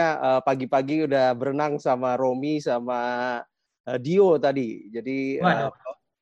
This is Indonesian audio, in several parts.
uh, pagi-pagi udah berenang sama Romi sama uh, Dio tadi. Jadi uh,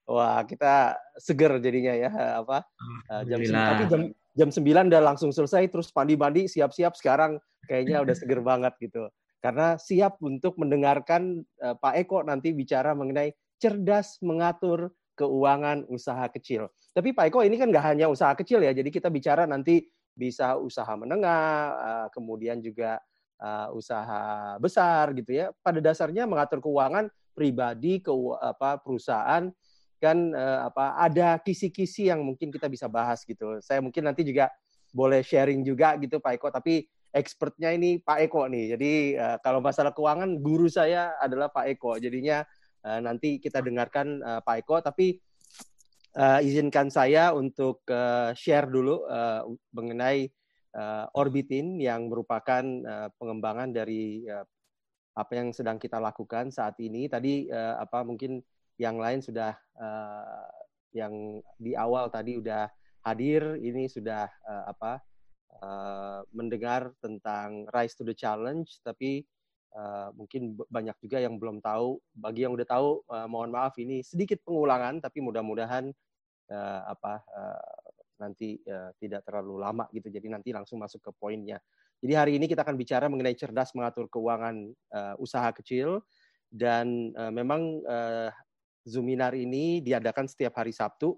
wah kita seger jadinya ya apa uh, jam tapi jam jam 9 udah langsung selesai terus mandi-mandi siap-siap sekarang kayaknya udah seger banget gitu. Karena siap untuk mendengarkan uh, Pak Eko nanti bicara mengenai cerdas mengatur keuangan usaha kecil. Tapi Pak Eko ini kan nggak hanya usaha kecil ya, jadi kita bicara nanti bisa usaha menengah, uh, kemudian juga uh, usaha besar gitu ya. Pada dasarnya mengatur keuangan pribadi ke apa perusahaan kan uh, apa ada kisi-kisi yang mungkin kita bisa bahas gitu. Saya mungkin nanti juga boleh sharing juga gitu Pak Eko, tapi expertnya ini Pak Eko nih. Jadi uh, kalau masalah keuangan guru saya adalah Pak Eko. Jadinya uh, nanti kita dengarkan uh, Pak Eko, tapi uh, izinkan saya untuk uh, share dulu uh, mengenai uh, Orbitin yang merupakan uh, pengembangan dari uh, apa yang sedang kita lakukan saat ini. Tadi uh, apa mungkin yang lain sudah uh, yang di awal tadi udah hadir ini sudah uh, apa uh, mendengar tentang Rise to the Challenge tapi uh, mungkin banyak juga yang belum tahu bagi yang udah tahu uh, mohon maaf ini sedikit pengulangan tapi mudah-mudahan uh, apa uh, nanti uh, tidak terlalu lama gitu. Jadi nanti langsung masuk ke poinnya. Jadi hari ini kita akan bicara mengenai cerdas mengatur keuangan uh, usaha kecil. Dan uh, memang uh, Zoominar ini diadakan setiap hari Sabtu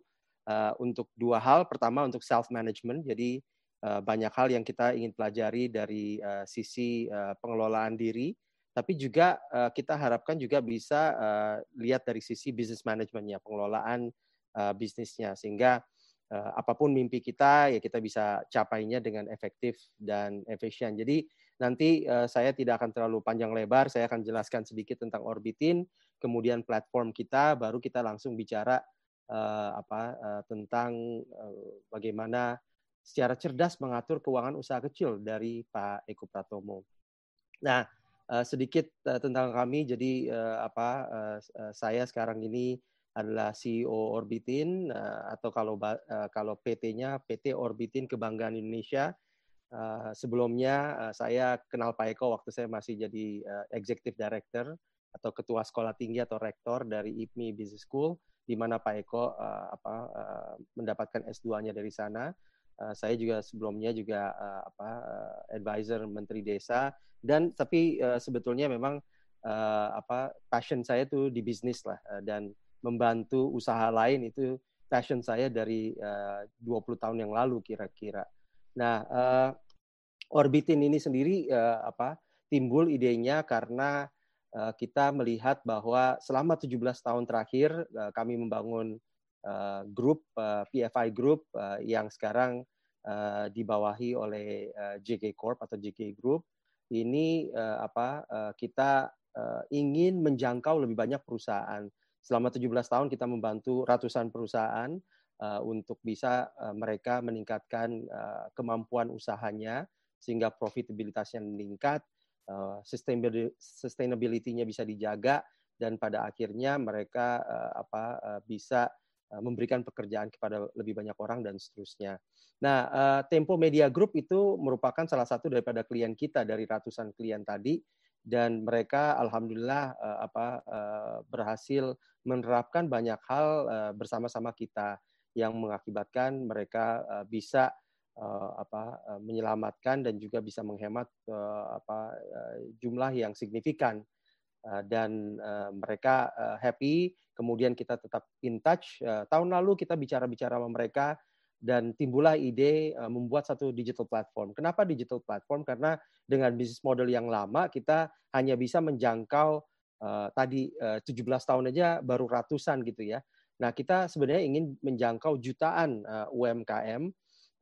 uh, untuk dua hal. Pertama untuk self management, jadi uh, banyak hal yang kita ingin pelajari dari uh, sisi uh, pengelolaan diri, tapi juga uh, kita harapkan juga bisa uh, lihat dari sisi business managementnya, pengelolaan uh, bisnisnya, sehingga apa pun mimpi kita ya kita bisa capainya dengan efektif dan efisien. Jadi nanti uh, saya tidak akan terlalu panjang lebar, saya akan jelaskan sedikit tentang Orbitin kemudian platform kita, baru kita langsung bicara uh, apa uh, tentang uh, bagaimana secara cerdas mengatur keuangan usaha kecil dari Pak Eko Pratomo. Nah, sedikit tentang kami. Jadi apa saya sekarang ini adalah CEO Orbitin uh, atau kalau uh, kalau PT-nya PT Orbitin Kebanggaan Indonesia. Uh, sebelumnya uh, saya kenal Pak Eko waktu saya masih jadi uh, Executive Director atau ketua sekolah tinggi atau rektor dari IPMI Business School di mana Pak Eko uh, apa uh, mendapatkan S2-nya dari sana. Uh, saya juga sebelumnya juga uh, apa uh, advisor Menteri Desa dan tapi uh, sebetulnya memang uh, apa passion saya itu di bisnis lah uh, dan membantu usaha lain itu passion saya dari uh, 20 tahun yang lalu kira-kira. Nah, uh, Orbitin ini sendiri uh, apa timbul idenya karena Eh, kita melihat bahwa selama 17 tahun terakhir eh, kami membangun eh, grup PFI Group yang sekarang dibawahi oleh JK Corp atau JK Group ini apa kita ingin menjangkau lebih banyak perusahaan. Selama 17 tahun kita membantu ratusan perusahaan untuk bisa mereka meningkatkan kemampuan usahanya sehingga profitabilitasnya meningkat, uh, sustainability-nya bisa dijaga dan pada akhirnya mereka uh, apa uh, bisa uh, memberikan pekerjaan kepada lebih banyak orang dan seterusnya. Nah, uh, Tempo Media Group itu merupakan salah satu daripada klien kita dari ratusan klien tadi dan mereka alhamdulillah uh, apa uh, berhasil menerapkan banyak hal uh, bersama-sama kita yang mengakibatkan mereka uh, bisa uh, apa uh, menyelamatkan dan juga bisa menghemat uh, apa uh, jumlah yang signifikan. Uh, dan uh, mereka uh, happy. Kemudian kita tetap in touch. Uh, tahun lalu kita bicara-bicara sama mereka dan timbullah ide uh, membuat satu digital platform. Kenapa digital platform? Karena dengan bisnis model yang lama kita hanya bisa menjangkau uh, tadi uh, 17 tahun aja baru ratusan gitu ya. Nah, kita sebenarnya ingin menjangkau jutaan uh, UMKM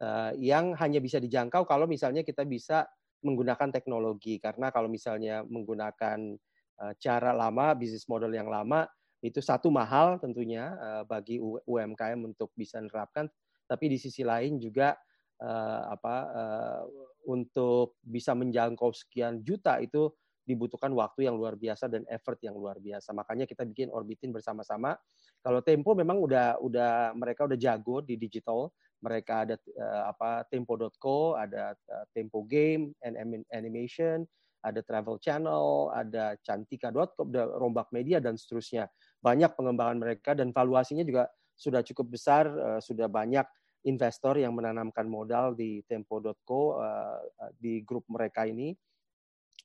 uh, yang hanya bisa dijangkau kalau misalnya kita bisa menggunakan teknologi karena kalau misalnya menggunakan uh, cara lama bisnis model yang lama itu satu mahal tentunya bagi UMKM untuk bisa menerapkan tapi di sisi lain juga uh, apa uh, untuk bisa menjangkau sekian juta itu dibutuhkan waktu yang luar biasa dan effort yang luar biasa. Makanya kita bikin Orbitin bersama-sama. Kalau Tempo memang udah udah mereka udah jago di digital, mereka ada uh, apa tempo.co, ada uh, Tempo Game and Animation, ada Travel Channel, ada Cantika.com, ada Rombak Media dan seterusnya. Banyak pengembangan mereka dan valuasinya juga sudah cukup besar, uh, sudah banyak investor yang menanamkan modal di Tempo.co uh, di grup mereka ini.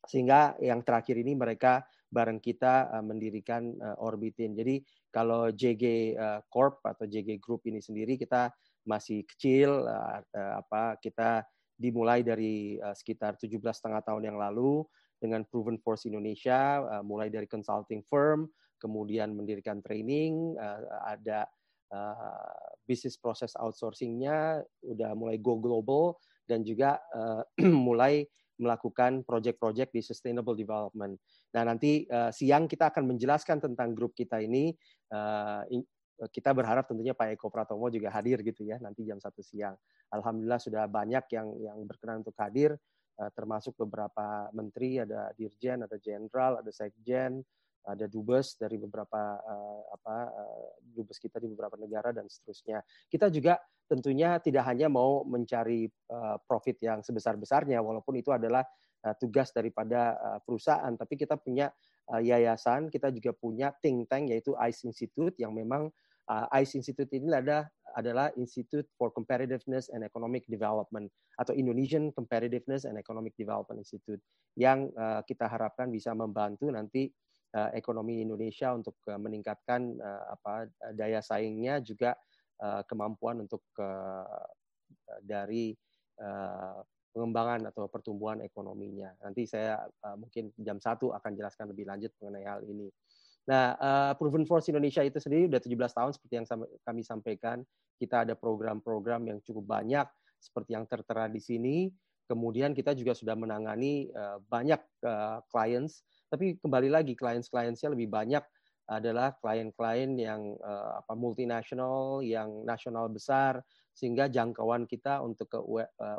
Sehingga yang terakhir ini mereka bareng kita uh, mendirikan uh, Orbitin. Jadi kalau JG uh, Corp atau JG Group ini sendiri kita masih kecil, uh, uh, apa kita dimulai dari uh, sekitar 17 setengah tahun yang lalu dengan Proven Force Indonesia, uh, mulai dari consulting firm, kemudian mendirikan training, uh, ada uh, business process outsourcingnya, udah mulai go global, dan juga uh, mulai melakukan project-project di sustainable development. Nah nanti uh, siang kita akan menjelaskan tentang grup kita ini. Uh, kita berharap tentunya Pak Eko Pratomo juga hadir gitu ya nanti jam satu siang. Alhamdulillah sudah banyak yang yang berkenan untuk hadir, uh, termasuk beberapa menteri, ada dirjen, ada jenderal, ada sekjen, ada dubes dari beberapa uh, apa uh, dubes kita di beberapa negara dan seterusnya. Kita juga tentunya tidak hanya mau mencari uh, profit yang sebesar-besarnya, walaupun itu adalah uh, tugas daripada uh, perusahaan, tapi kita punya uh, yayasan, kita juga punya think tank yaitu ICE Institute yang memang uh, ICE Institute ini ada adalah Institute for Competitiveness and Economic Development atau Indonesian Competitiveness and Economic Development Institute yang uh, kita harapkan bisa membantu nanti uh, ekonomi Indonesia untuk uh, meningkatkan uh, apa daya saingnya juga kemampuan untuk dari pengembangan atau pertumbuhan ekonominya. Nanti saya mungkin jam satu akan jelaskan lebih lanjut mengenai hal ini. Nah, Proven Force Indonesia itu sendiri sudah 17 tahun seperti yang kami sampaikan. Kita ada program-program yang cukup banyak seperti yang tertera di sini. Kemudian kita juga sudah menangani banyak clients, tapi kembali lagi clients-clientsnya lebih banyak adalah klien-klien yang uh, apa multinasional, yang nasional besar, sehingga jangkauan kita untuk ke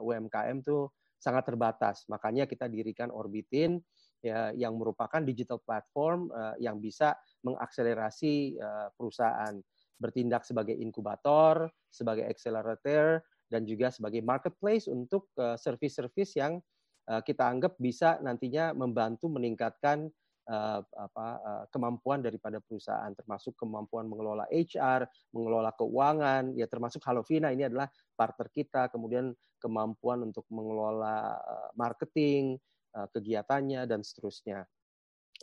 UMKM tuh sangat terbatas. Makanya kita dirikan Orbitin ya, yang merupakan digital platform uh, yang bisa mengakselerasi uh, perusahaan bertindak sebagai inkubator, sebagai accelerator, dan juga sebagai marketplace untuk service-service yang kita anggap bisa nantinya membantu meningkatkan uh, apa, uh, kemampuan daripada perusahaan, termasuk kemampuan mengelola HR, mengelola keuangan, ya termasuk Halovina ini adalah partner kita, kemudian kemampuan untuk mengelola uh, marketing, Eh, kegiatannya dan seterusnya.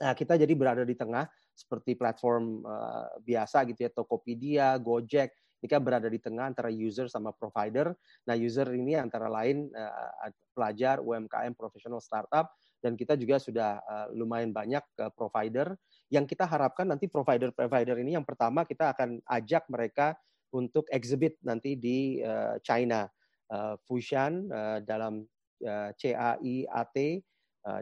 Nah, kita jadi berada di tengah seperti platform uh, biasa gitu ya, Tokopedia, Gojek, kan berada di tengah antara user sama provider. Nah, user ini antara lain uh, pelajar, UMKM, profesional startup, dan kita juga sudah uh, lumayan banyak uh, provider. Yang kita harapkan nanti provider-provider ini yang pertama kita akan ajak mereka untuk exhibit nanti di uh, China, uh, Fushan uh, dalam uh, CAIAT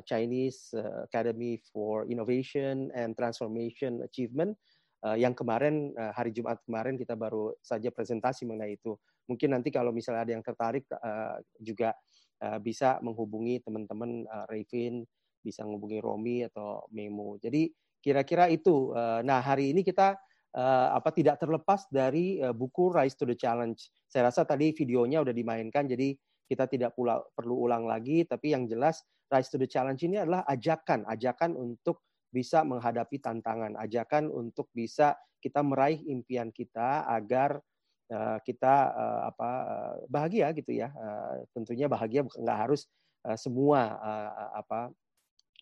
Chinese Academy for Innovation and Transformation Achievement uh, yang kemarin hari Jumat kemarin kita baru saja presentasi mengenai itu. Mungkin nanti kalau misalnya ada yang tertarik juga bisa menghubungi teman-teman Revin, bisa menghubungi Romi atau Memo. Jadi kira-kira itu. Nah hari ini kita apa tidak terlepas dari buku Rise to the Challenge. Saya rasa tadi videonya udah dimainkan, jadi kita tidak pula, perlu ulang lagi, tapi yang jelas Rise to the Challenge ini adalah ajakan, ajakan untuk bisa menghadapi tantangan, ajakan untuk bisa kita meraih impian kita agar uh, kita uh, apa uh, bahagia gitu ya. Tentunya bahagia nggak harus semua apa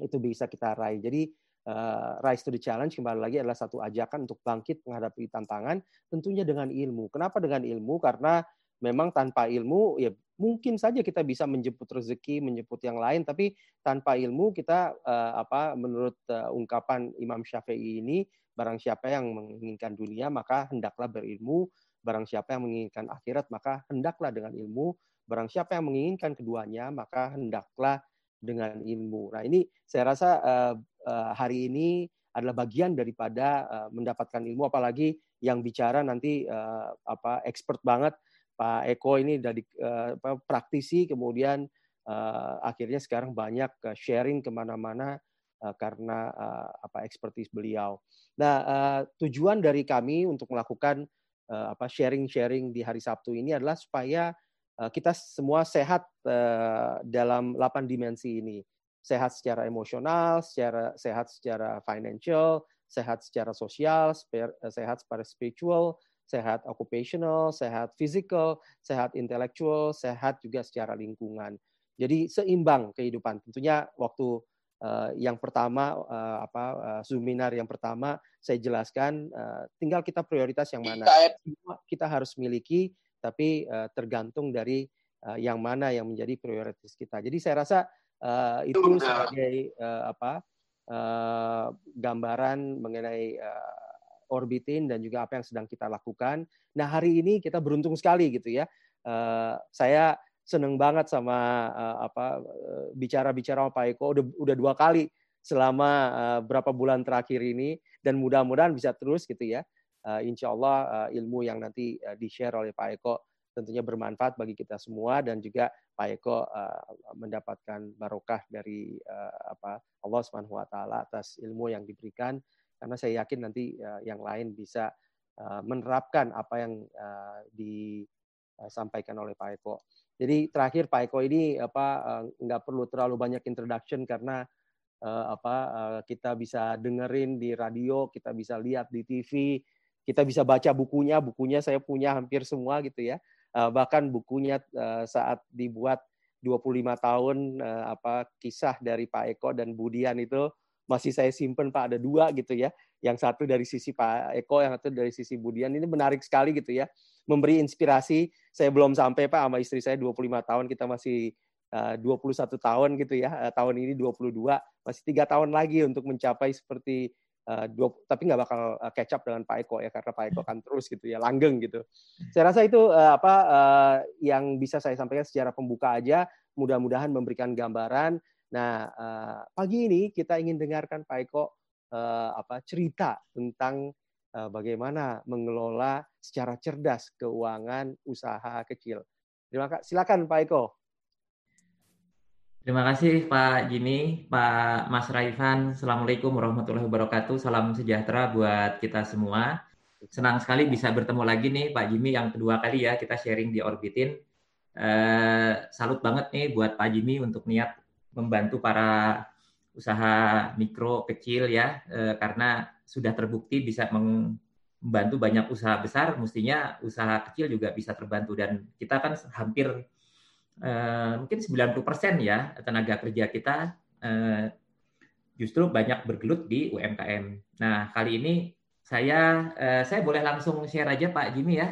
itu bisa kita raih. Jadi uh, Rise to the Challenge kembali lagi adalah satu ajakan untuk bangkit menghadapi tantangan, tentunya dengan ilmu. Kenapa dengan ilmu? Karena memang tanpa ilmu ya mungkin saja kita bisa menjemput rezeki, menjemput yang lain, tapi tanpa ilmu kita uh, apa menurut uh, ungkapan Imam Syafi'i ini barang siapa yang menginginkan dunia maka hendaklah berilmu, barang siapa yang menginginkan akhirat maka hendaklah dengan ilmu, barang siapa yang menginginkan keduanya maka hendaklah dengan ilmu. Nah, ini saya rasa uh, uh, hari ini adalah bagian daripada uh, mendapatkan ilmu. Apalagi yang bicara nanti uh, apa expert banget Pak Eko ini dari uh, praktisi, kemudian uh, akhirnya sekarang banyak uh, sharing ke mana-mana uh, karena uh, apa ekspertis beliau. Nah, uh, tujuan dari kami untuk melakukan uh, apa sharing-sharing di hari Sabtu ini adalah supaya uh, kita semua sehat uh, dalam 8 dimensi ini. sehat secara emosional, secara sehat secara financial, sehat secara sosial, sehat secara spiritual, sehat occupational, sehat physical, sehat intelektual, sehat juga secara lingkungan. Jadi seimbang kehidupan. Tentunya waktu uh, yang pertama uh, apa uh, seminar yang pertama saya jelaskan uh, tinggal kita prioritas yang mana. Kita harus miliki tapi uh, tergantung dari uh, yang mana yang menjadi prioritas kita. Jadi saya rasa uh, itu sebagai uh, apa uh, gambaran mengenai uh, orbitin dan juga apa yang sedang kita lakukan. Nah hari ini kita beruntung sekali gitu ya. Uh, saya seneng banget sama uh, apa bicara-bicara sama Pak Eko udah udah dua kali selama uh, berapa bulan terakhir ini dan mudah-mudahan bisa terus gitu ya. Uh, insya Allah uh, ilmu yang nanti uh, di-share oleh Pak Eko tentunya bermanfaat bagi kita semua dan juga Pak Eko uh, mendapatkan barokah dari uh, apa Allah Subhanahu wa taala atas ilmu yang diberikan karena saya yakin nanti uh, yang lain bisa uh, menerapkan apa yang uh, disampaikan oleh Pak Eko. Jadi terakhir Pak Eko ini apa nggak perlu terlalu banyak introduction karena apa kita bisa dengerin di radio, kita bisa lihat di TV, kita bisa baca bukunya, bukunya saya punya hampir semua gitu ya bahkan bukunya saat dibuat 25 tahun apa kisah dari Pak Eko dan Budian itu masih saya simpen Pak ada dua gitu ya. Yang satu dari sisi Pak Eko, yang satu dari sisi Budian. Ini menarik sekali gitu ya. Memberi inspirasi. Saya belum sampai Pak sama istri saya 25 tahun kita masih uh, 21 tahun gitu ya. Uh, tahun ini 22 masih tiga tahun lagi untuk mencapai seperti Uh, tapi nggak bakal uh, catch up dengan Pak Eko ya karena Pak Eko kan terus gitu ya langgeng gitu. Saya rasa itu uh, apa uh, yang bisa saya sampaikan secara pembuka aja. Mudah-mudahan memberikan gambaran. Nah uh, pagi ini kita ingin dengarkan Pak Eko uh, apa cerita tentang uh, bagaimana mengelola secara cerdas keuangan usaha kecil. Terima kasih. Silakan Pak Eko. Terima kasih Pak Jimmy, Pak Mas Raifan. Assalamualaikum warahmatullahi wabarakatuh. Salam sejahtera buat kita semua. Senang sekali bisa bertemu lagi nih Pak Jimmy yang kedua kali ya kita sharing di Orbitin. Eh, salut banget nih buat Pak Jimmy untuk niat membantu para usaha mikro kecil ya eh, karena sudah terbukti bisa membantu banyak usaha besar, mestinya usaha kecil juga bisa terbantu dan kita kan hampir uh, mungkin 90% ya tenaga kerja kita uh, justru banyak bergelut di UMKM. Nah, kali ini saya saya boleh langsung share aja Pak Jimmy ya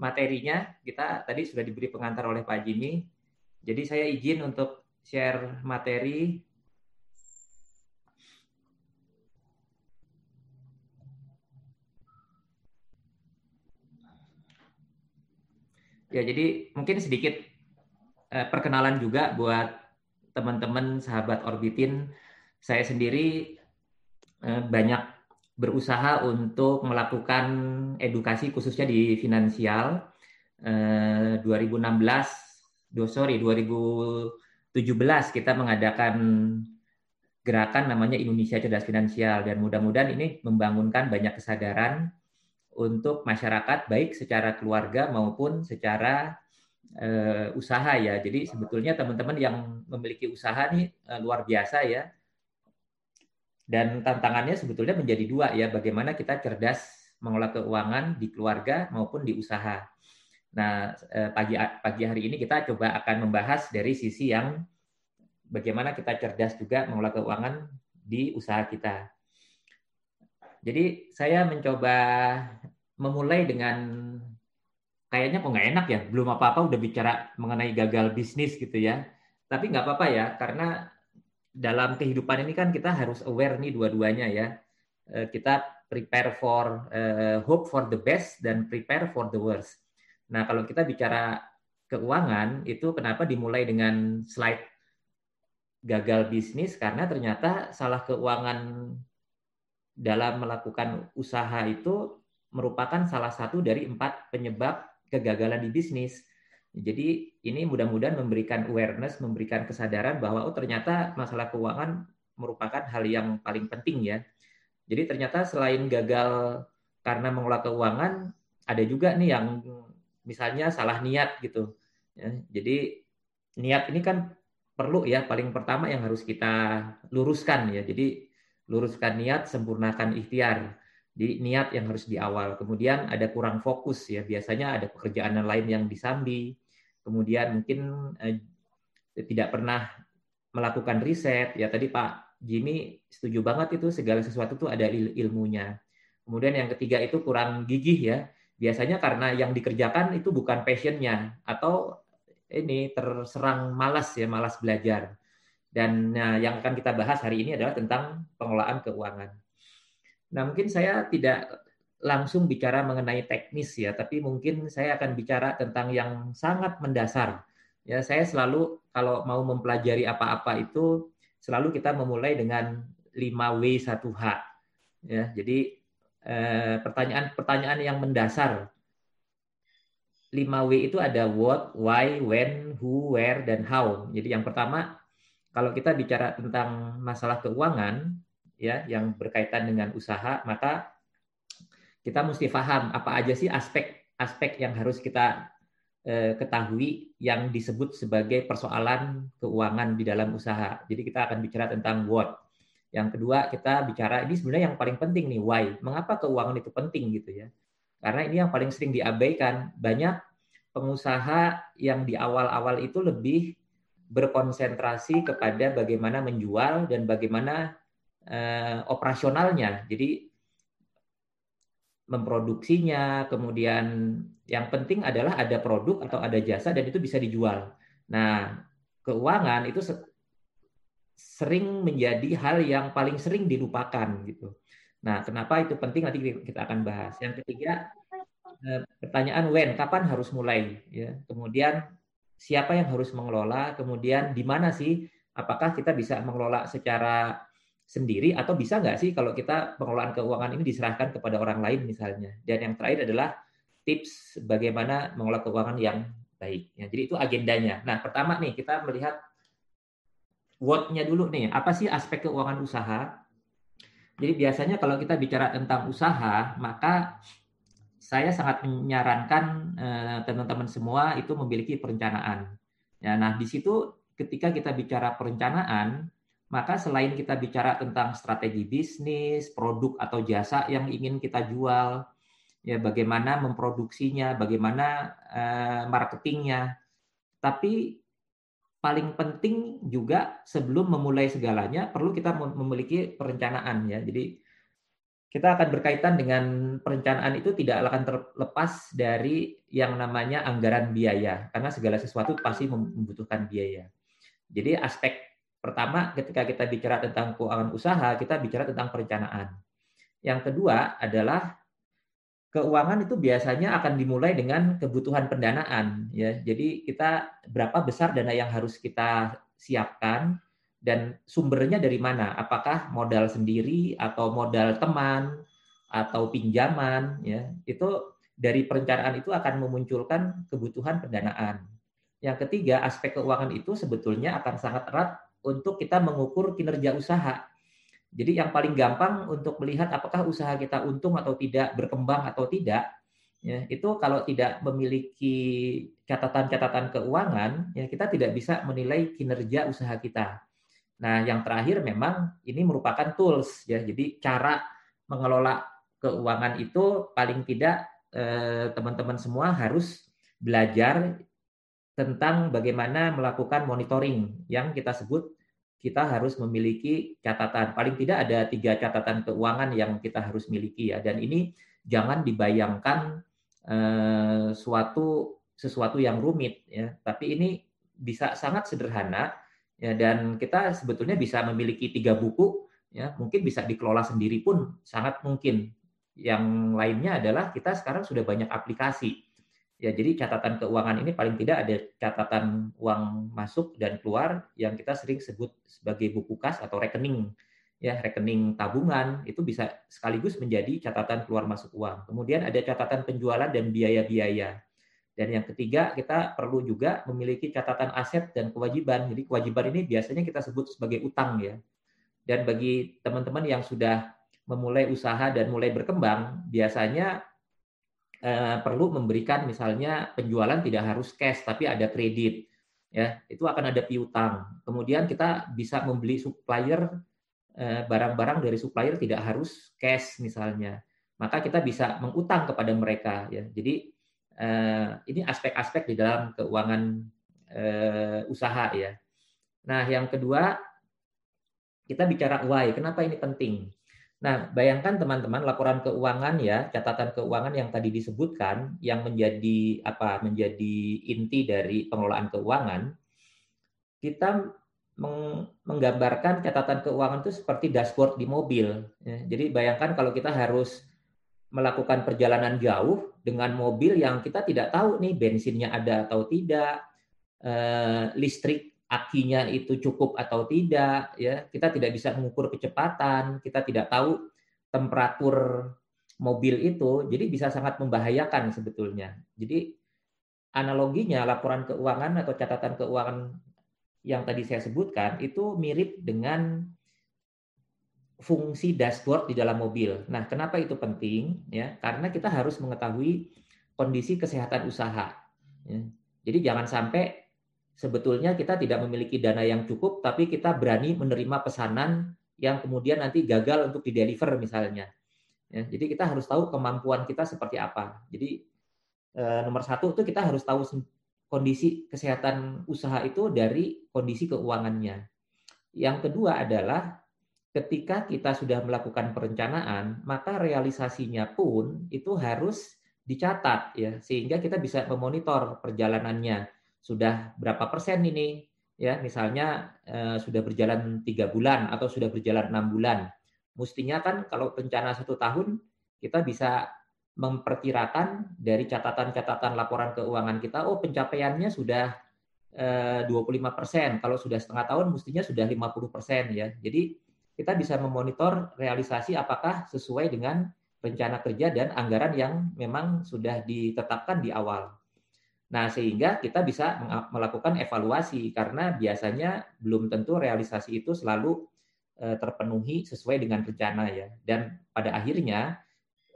materinya. Kita tadi sudah diberi pengantar oleh Pak Jimmy. Jadi saya izin untuk share materi Ya, jadi mungkin sedikit eh, perkenalan juga buat teman-teman sahabat Orbitin. Saya sendiri eh, banyak berusaha untuk melakukan edukasi khususnya di finansial. Eh, 2016, do, sorry 2017 kita mengadakan gerakan namanya Indonesia Cerdas Finansial dan mudah-mudahan ini membangunkan banyak kesadaran untuk masyarakat baik secara keluarga maupun secara uh, usaha ya. Jadi sebetulnya teman-teman yang memiliki usaha nih uh, luar biasa ya. Dan tantangannya sebetulnya menjadi dua ya, bagaimana kita cerdas mengelola keuangan di keluarga maupun di usaha. Nah, uh, pagi pagi hari ini kita coba akan membahas dari sisi yang bagaimana kita cerdas juga mengelola keuangan di usaha kita. Jadi saya mencoba memulai dengan kayaknya kok nggak enak ya, belum apa-apa udah bicara mengenai gagal bisnis gitu ya. Tapi nggak apa-apa ya, karena dalam kehidupan ini kan kita harus aware nih dua-duanya ya. Eh, kita prepare for uh, hope for the best dan prepare for the worst. Nah kalau kita bicara keuangan itu kenapa dimulai dengan slide gagal bisnis karena ternyata salah keuangan dalam melakukan usaha itu merupakan salah satu dari empat penyebab kegagalan di bisnis. Jadi ini mudah-mudahan memberikan awareness, memberikan kesadaran bahwa oh ternyata masalah keuangan merupakan hal yang paling penting ya. Jadi ternyata selain gagal karena mengelola keuangan, ada juga nih yang misalnya salah niat gitu. Ya, jadi niat ini kan perlu ya paling pertama yang harus kita luruskan ya. Jadi luruskan niat, sempurnakan ikhtiar. Jadi niat yang harus di awal. Kemudian ada kurang fokus ya. Biasanya ada pekerjaan lain yang disambi. Kemudian mungkin eh, tidak pernah melakukan riset. Ya tadi Pak Jimmy setuju banget itu segala sesuatu itu ada il ilmunya. Kemudian yang ketiga itu kurang gigih ya. Biasanya karena yang dikerjakan itu bukan passionnya atau ini terserang malas ya, malas belajar. Dan nah, yang akan kita bahas hari ini adalah tentang pengelolaan keuangan. Nah, mungkin saya tidak langsung bicara mengenai teknis ya, tapi mungkin saya akan bicara tentang yang sangat mendasar. Ya, saya selalu kalau mau mempelajari apa-apa itu selalu kita memulai dengan 5W 1H. Ya, jadi pertanyaan-pertanyaan yang mendasar 5W itu ada what, why, when, who, where, dan how. Jadi yang pertama, kalau kita bicara tentang masalah keuangan, ya, yang berkaitan dengan usaha, maka kita mesti paham apa aja sih aspek-aspek yang harus kita eh, ketahui yang disebut sebagai persoalan keuangan di dalam usaha. Jadi kita akan bicara tentang what. Yang kedua kita bicara ini sebenarnya yang paling penting nih why. Mengapa keuangan itu penting gitu ya? Karena ini yang paling sering diabaikan. Banyak pengusaha yang di awal-awal itu lebih berkonsentrasi kepada bagaimana menjual dan bagaimana eh, operasionalnya. Jadi memproduksinya, kemudian yang penting adalah ada produk atau ada jasa dan itu bisa dijual. Nah, keuangan itu sering menjadi hal yang paling sering dilupakan gitu. Nah, kenapa itu penting nanti kita akan bahas. Yang ketiga, eh, pertanyaan when, kapan harus mulai ya. Kemudian siapa yang harus mengelola, kemudian di mana sih apakah kita bisa mengelola secara sendiri atau bisa nggak sih kalau kita pengelolaan keuangan ini diserahkan kepada orang lain misalnya. Dan yang terakhir adalah tips bagaimana mengelola keuangan yang baik. Ya, jadi itu agendanya. Nah, pertama nih kita melihat what-nya dulu nih. Apa sih aspek keuangan usaha? Jadi biasanya kalau kita bicara tentang usaha, maka saya sangat menyarankan eh, teman-teman semua itu memiliki perencanaan. Ya, nah di situ ketika kita bicara perencanaan, maka selain kita bicara tentang strategi bisnis, produk atau jasa yang ingin kita jual, ya bagaimana memproduksinya, bagaimana eh, marketingnya, tapi paling penting juga sebelum memulai segalanya perlu kita memiliki perencanaan ya. Jadi kita akan berkaitan dengan perencanaan itu tidak akan terlepas dari yang namanya anggaran biaya karena segala sesuatu pasti membutuhkan biaya. Jadi aspek pertama ketika kita bicara tentang keuangan usaha, kita bicara tentang perencanaan. Yang kedua adalah keuangan itu biasanya akan dimulai dengan kebutuhan pendanaan ya. Jadi kita berapa besar dana yang harus kita siapkan dan sumbernya dari mana? Apakah modal sendiri atau modal teman atau pinjaman ya. Itu dari perencanaan itu akan memunculkan kebutuhan pendanaan. Yang ketiga, aspek keuangan itu sebetulnya akan sangat erat untuk kita mengukur kinerja usaha jadi yang paling gampang untuk melihat apakah usaha kita untung atau tidak, berkembang atau tidak, ya itu kalau tidak memiliki catatan-catatan keuangan, ya kita tidak bisa menilai kinerja usaha kita. Nah, yang terakhir memang ini merupakan tools ya. Jadi cara mengelola keuangan itu paling tidak eh, teman-teman semua harus belajar tentang bagaimana melakukan monitoring yang kita sebut kita harus memiliki catatan. Paling tidak ada tiga catatan keuangan yang kita harus miliki ya. Dan ini jangan dibayangkan eh, suatu sesuatu yang rumit ya. Tapi ini bisa sangat sederhana ya. Dan kita sebetulnya bisa memiliki tiga buku ya. Mungkin bisa dikelola sendiri pun sangat mungkin. Yang lainnya adalah kita sekarang sudah banyak aplikasi Ya, jadi catatan keuangan ini paling tidak ada catatan uang masuk dan keluar yang kita sering sebut sebagai buku kas atau rekening. Ya, rekening tabungan itu bisa sekaligus menjadi catatan keluar masuk uang. Kemudian ada catatan penjualan dan biaya-biaya. Dan yang ketiga, kita perlu juga memiliki catatan aset dan kewajiban. Jadi kewajiban ini biasanya kita sebut sebagai utang ya. Dan bagi teman-teman yang sudah memulai usaha dan mulai berkembang, biasanya Eh, perlu memberikan misalnya penjualan tidak harus cash tapi ada kredit ya itu akan ada piutang. Kemudian kita bisa membeli supplier eh, barang-barang dari supplier tidak harus cash misalnya. Maka kita bisa mengutang kepada mereka ya. Jadi eh, ini aspek-aspek di dalam keuangan usaha ya. Nah, yang kedua kita bicara why. Kenapa ini penting? Nah, bayangkan teman-teman laporan keuangan ya, catatan keuangan yang tadi disebutkan yang menjadi apa? menjadi inti dari pengelolaan keuangan. Kita menggambarkan catatan keuangan itu seperti dashboard di mobil. Ya. Jadi bayangkan kalau kita harus melakukan perjalanan jauh dengan mobil yang kita tidak tahu nih bensinnya ada atau tidak, eh, listrik akinya itu cukup atau tidak ya kita tidak bisa mengukur kecepatan kita tidak tahu temperatur mobil itu jadi bisa sangat membahayakan sebetulnya jadi analoginya laporan keuangan atau catatan keuangan yang tadi saya sebutkan itu mirip dengan fungsi dashboard di dalam mobil. Nah, kenapa itu penting? Ya, karena kita harus mengetahui kondisi kesehatan usaha. Ya. Jadi jangan sampai sebetulnya kita tidak memiliki dana yang cukup, tapi kita berani menerima pesanan yang kemudian nanti gagal untuk dideliver misalnya. Ya, jadi kita harus tahu kemampuan kita seperti apa. Jadi eh, nomor satu itu kita harus tahu kondisi kesehatan usaha itu dari kondisi keuangannya. Yang kedua adalah ketika kita sudah melakukan perencanaan, maka realisasinya pun itu harus dicatat ya sehingga kita bisa memonitor perjalanannya sudah berapa persen ini? Ya misalnya eh, sudah berjalan tiga bulan atau sudah berjalan enam bulan. Mestinya kan kalau rencana satu tahun kita bisa memperkirakan dari catatan-catatan laporan keuangan kita oh pencapaiannya sudah eh, 25 persen. Kalau sudah setengah tahun mestinya sudah 50 persen ya. Jadi kita bisa memonitor realisasi apakah sesuai dengan rencana kerja dan anggaran yang memang sudah ditetapkan di awal. Nah, sehingga kita bisa melakukan evaluasi karena biasanya belum tentu realisasi itu selalu eh, terpenuhi sesuai dengan rencana ya. Dan pada akhirnya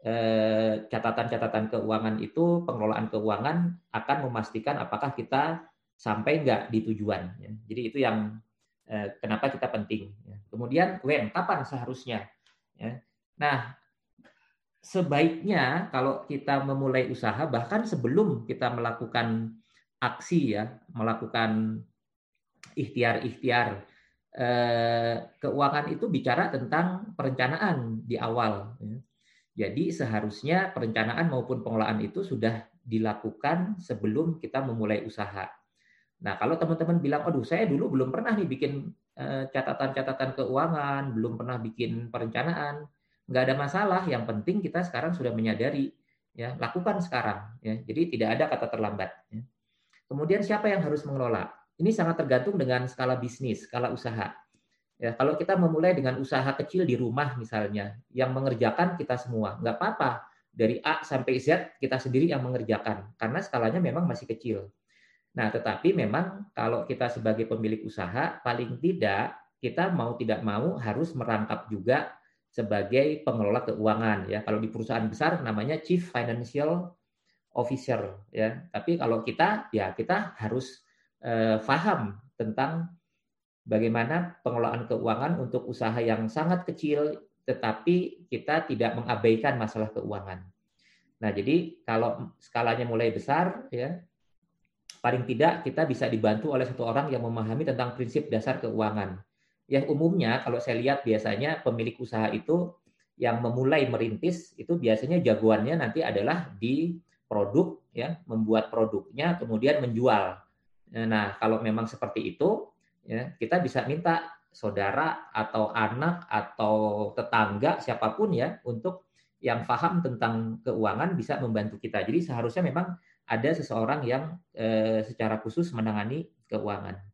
eh, catatan-catatan keuangan itu pengelolaan keuangan akan memastikan apakah kita sampai enggak di tujuan. Ya. Jadi itu yang eh, kenapa kita penting. Ya. Kemudian when kapan seharusnya. Ya. Nah, sebaiknya kalau kita memulai usaha bahkan sebelum kita melakukan aksi ya, melakukan ikhtiar-ikhtiar eh, keuangan itu bicara tentang perencanaan di awal. Ya. Jadi seharusnya perencanaan maupun pengelolaan itu sudah dilakukan sebelum kita memulai usaha. Nah, kalau teman-teman bilang, "Aduh, saya dulu belum pernah nih bikin eh, catatan-catatan keuangan, belum pernah bikin perencanaan." Nggak ada masalah. Yang penting kita sekarang sudah menyadari, ya lakukan sekarang. Ya. Jadi tidak ada kata terlambat. Ya. Kemudian siapa yang harus mengelola? Ini sangat tergantung dengan skala bisnis, skala usaha. Ya, kalau kita memulai dengan usaha kecil di rumah misalnya, yang mengerjakan kita semua, nggak apa-apa. Dari A sampai Z kita sendiri yang mengerjakan, karena skalanya memang masih kecil. Nah, tetapi memang kalau kita sebagai pemilik usaha, paling tidak kita mau tidak mau harus merangkap juga sebagai pengelola keuangan ya. Kalau di perusahaan besar namanya chief financial officer ya. Tapi kalau kita ya kita harus eh, paham tentang bagaimana pengelolaan keuangan untuk usaha yang sangat kecil tetapi kita tidak mengabaikan masalah keuangan. Nah, jadi kalau skalanya mulai besar ya paling tidak kita bisa dibantu oleh satu orang yang memahami tentang prinsip dasar keuangan yang umumnya kalau saya lihat biasanya pemilik usaha itu yang memulai merintis itu biasanya jagoannya nanti adalah di produk ya membuat produknya kemudian menjual. Nah kalau memang seperti itu ya kita bisa minta saudara atau anak atau tetangga siapa pun ya untuk yang paham tentang keuangan bisa membantu kita. Jadi seharusnya memang ada seseorang yang eh, secara khusus menangani keuangan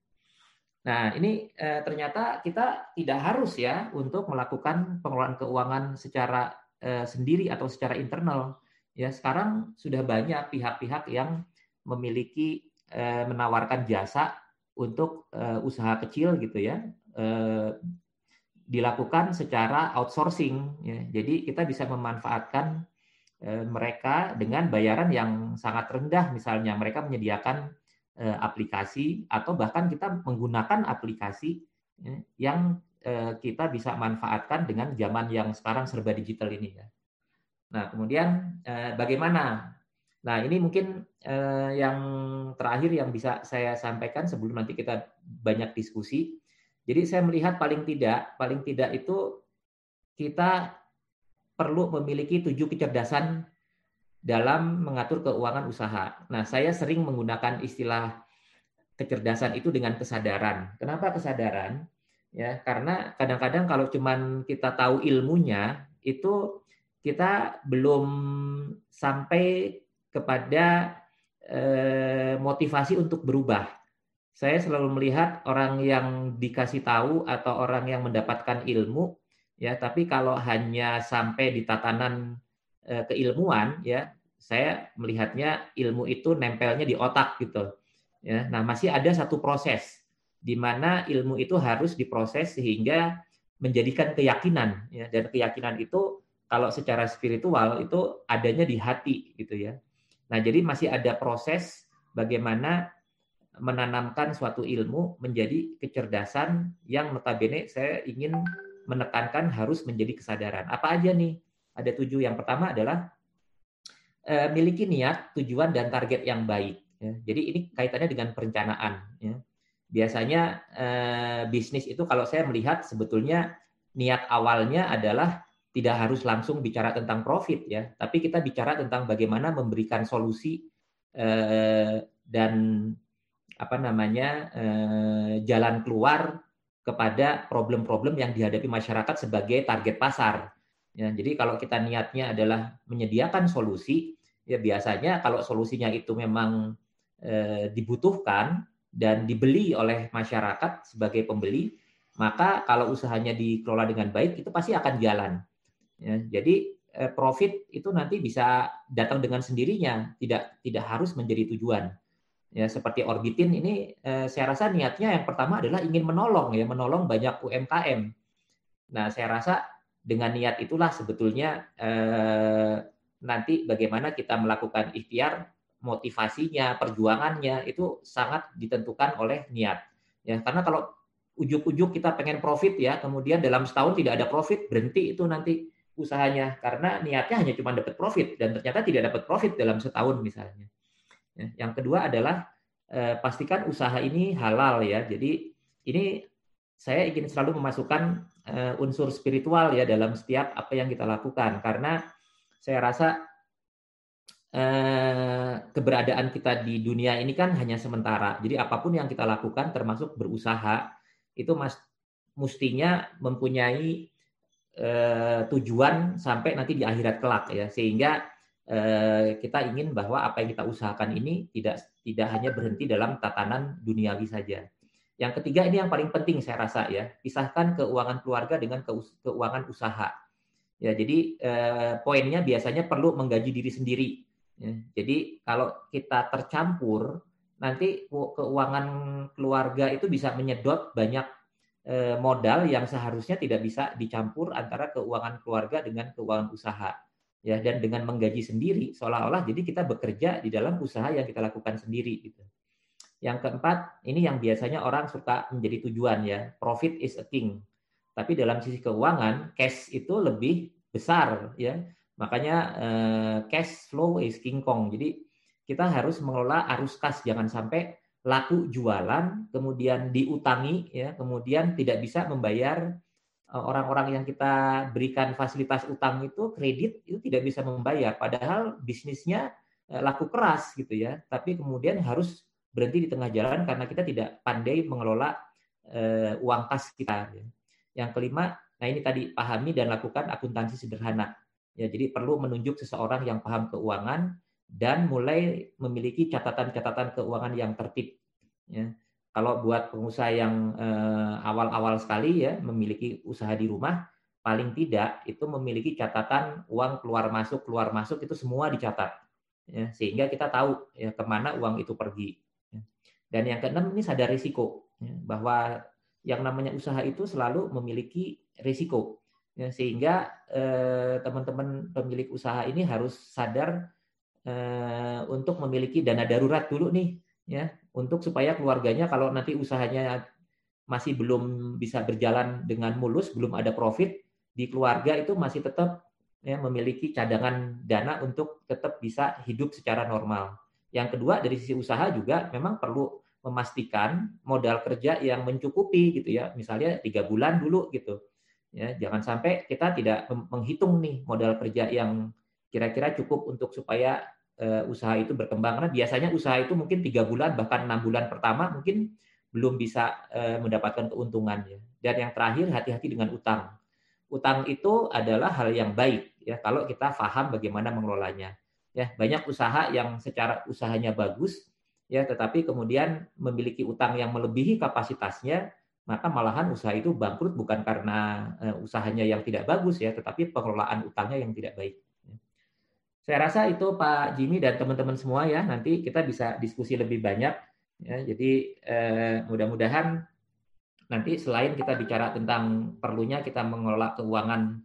Nah, ini eh, ternyata kita tidak harus ya untuk melakukan pengelolaan keuangan secara eh, sendiri atau secara internal. Ya, sekarang sudah banyak pihak-pihak yang memiliki eh, menawarkan jasa untuk eh, usaha kecil gitu ya. Eh, dilakukan secara outsourcing ya. Jadi kita bisa memanfaatkan eh, mereka dengan bayaran yang sangat rendah misalnya mereka menyediakan aplikasi atau bahkan kita menggunakan aplikasi ya, yang eh, kita bisa manfaatkan dengan zaman yang sekarang serba digital ini ya. Nah, kemudian eh, bagaimana? Nah, ini mungkin yang terakhir yang bisa saya sampaikan sebelum nanti kita banyak diskusi. Jadi saya melihat paling tidak, paling tidak itu kita perlu memiliki tujuh kecerdasan dalam mengatur keuangan usaha. Nah, saya sering menggunakan istilah kecerdasan itu dengan kesadaran. Kenapa kesadaran? Ya, karena kadang-kadang kalau cuman kita tahu ilmunya, itu kita belum sampai kepada eh, motivasi untuk berubah. Saya selalu melihat orang yang dikasih tahu atau orang yang mendapatkan ilmu, ya, tapi kalau hanya sampai di tatanan keilmuan ya saya melihatnya ilmu itu nempelnya di otak gitu ya. Nah masih ada satu proses di mana ilmu itu harus diproses sehingga menjadikan keyakinan ya. Dan keyakinan itu kalau secara spiritual itu adanya di hati gitu ya. Nah jadi masih ada proses bagaimana menanamkan suatu ilmu menjadi kecerdasan yang notabene saya ingin menekankan harus menjadi kesadaran. Apa aja nih ada tujuh. Yang pertama adalah uh, miliki niat, tujuan, dan target yang baik. Ya. Jadi ini kaitannya dengan perencanaan. Ya. Biasanya uh, bisnis itu kalau saya melihat sebetulnya niat awalnya adalah tidak harus langsung bicara tentang profit ya, tapi kita bicara tentang bagaimana memberikan solusi uh, dan apa namanya jalan keluar kepada problem-problem yang dihadapi masyarakat sebagai target pasar. Ya, jadi kalau kita niatnya adalah menyediakan solusi, ya biasanya kalau solusinya itu memang e, dibutuhkan dan dibeli oleh masyarakat sebagai pembeli, maka kalau usahanya dikelola dengan baik itu pasti akan jalan. Ya, jadi e, profit itu nanti bisa datang dengan sendirinya, tidak tidak harus menjadi tujuan. Ya, seperti Orbitin ini e, saya rasa niatnya yang pertama adalah ingin menolong ya, menolong banyak UMKM. Nah, saya rasa dengan niat itulah sebetulnya eh, nanti bagaimana kita melakukan ikhtiar motivasinya perjuangannya itu sangat ditentukan oleh niat. Ya karena kalau ujuk-ujuk kita pengen profit ya kemudian dalam setahun tidak ada profit berhenti itu nanti usahanya. Karena niatnya hanya cuma dapat profit dan ternyata tidak dapat profit dalam setahun misalnya. Ya, yang kedua adalah eh, pastikan usaha ini halal ya. Jadi ini saya ingin selalu memasukkan unsur spiritual ya dalam setiap apa yang kita lakukan karena saya rasa uh, keberadaan kita di dunia ini kan hanya sementara. Jadi apa pun yang kita lakukan termasuk berusaha itu mas mestinya mempunyai uh, tujuan sampai nanti di akhirat kelak ya sehingga kita ingin bahwa apa yang kita usahakan ini tidak tidak hanya berhenti dalam tatanan duniawi saja. Yang ketiga ini yang paling penting saya rasa ya, pisahkan keuangan keluarga dengan keuangan usaha. Ya, jadi eh, poinnya biasanya perlu menggaji diri sendiri. Ya, jadi kalau kita tercampur, nanti keuangan keluarga itu bisa menyedot banyak eh, modal yang seharusnya tidak bisa dicampur antara keuangan keluarga dengan keuangan usaha. Ya, dan dengan menggaji sendiri, seolah-olah jadi kita bekerja di dalam usaha yang kita lakukan sendiri. Gitu. Yang keempat, ini yang biasanya orang suka menjadi tujuan ya. Profit is a king. Tapi dalam sisi keuangan, cash itu lebih besar ya. Makanya eh, cash flow is king kong. Jadi kita harus mengelola arus kas jangan sampai laku jualan kemudian diutangi ya, kemudian tidak bisa membayar eh, orang-orang yang kita berikan fasilitas utang itu kredit itu tidak bisa membayar padahal bisnisnya eh, laku keras gitu ya. Tapi kemudian harus berhenti di tengah jalan karena kita tidak pandai mengelola uh, uang kas kita. Ya. Yang kelima, nah ini tadi pahami dan lakukan akuntansi sederhana. Ya, jadi perlu menunjuk seseorang yang paham keuangan dan mulai memiliki catatan-catatan keuangan yang tertib. Ya. Kalau buat pengusaha yang eh, awal-awal sekali ya memiliki usaha di rumah, paling tidak itu memiliki catatan uang keluar masuk keluar masuk itu semua dicatat, ya, sehingga kita tahu ya ke mana uang itu pergi. Dan yang keenam ini sadar risiko ya, bahwa yang namanya usaha itu selalu memiliki risiko. Ya, sehingga eh, teman-teman pemilik usaha ini harus sadar eh, untuk memiliki dana darurat dulu nih ya untuk supaya keluarganya kalau nanti usahanya masih belum bisa berjalan dengan mulus, belum ada profit di keluarga itu masih tetap ya, memiliki cadangan dana untuk tetap bisa hidup secara normal. Yang kedua dari sisi usaha juga memang perlu memastikan modal kerja yang mencukupi gitu ya, misalnya tiga bulan dulu gitu. Ya, jangan sampai kita tidak menghitung nih modal kerja yang kira-kira cukup untuk supaya uh, usaha itu berkembang. Karena biasanya usaha itu mungkin tiga bulan bahkan enam bulan pertama mungkin belum bisa uh, mendapatkan keuntungannya. Dan yang terakhir hati-hati dengan utang. Utang itu adalah hal yang baik ya kalau kita paham bagaimana mengelolanya. Ya banyak usaha yang secara usahanya bagus ya tetapi kemudian memiliki utang yang melebihi kapasitasnya maka malahan usaha itu bangkrut bukan karena uh, usahanya yang tidak bagus ya tetapi pengelolaan utangnya yang tidak baik. Saya rasa itu Pak Jimmy dan teman-teman semua ya nanti kita bisa diskusi lebih banyak ya. Jadi eh, mudah-mudahan nanti selain kita bicara tentang perlunya kita mengelola keuangan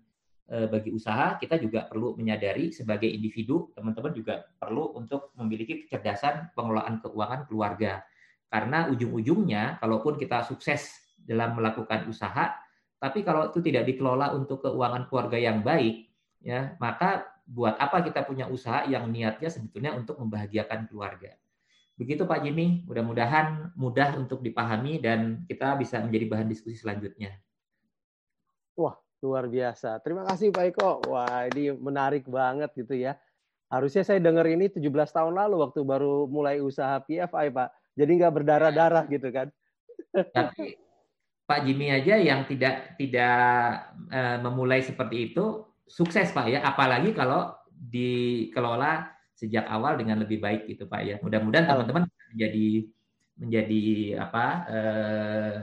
bagi usaha, kita juga perlu menyadari sebagai individu teman-teman juga perlu untuk memiliki kecerdasan pengelolaan keuangan keluarga. Karena ujung-ujungnya kalaupun kita sukses dalam melakukan usaha, tapi kalau itu tidak dikelola untuk keuangan keluarga yang baik, ya maka buat apa kita punya usaha yang niatnya sebetulnya untuk membahagiakan keluarga. Begitu Pak Jimmy, mudah-mudahan mudah untuk dipahami dan kita bisa menjadi bahan diskusi selanjutnya. Wah, luar biasa. Terima kasih Pak Eko. Wah, ini menarik banget gitu ya. Harusnya saya dengar ini 17 tahun lalu waktu baru mulai usaha PFI, Pak. Jadi nggak berdarah-darah gitu kan. Tapi Pak Jimmy aja yang tidak tidak uh, memulai seperti itu sukses Pak ya, apalagi kalau dikelola sejak awal dengan lebih baik gitu Pak ya. Mudah-mudahan teman-teman menjadi menjadi apa eh,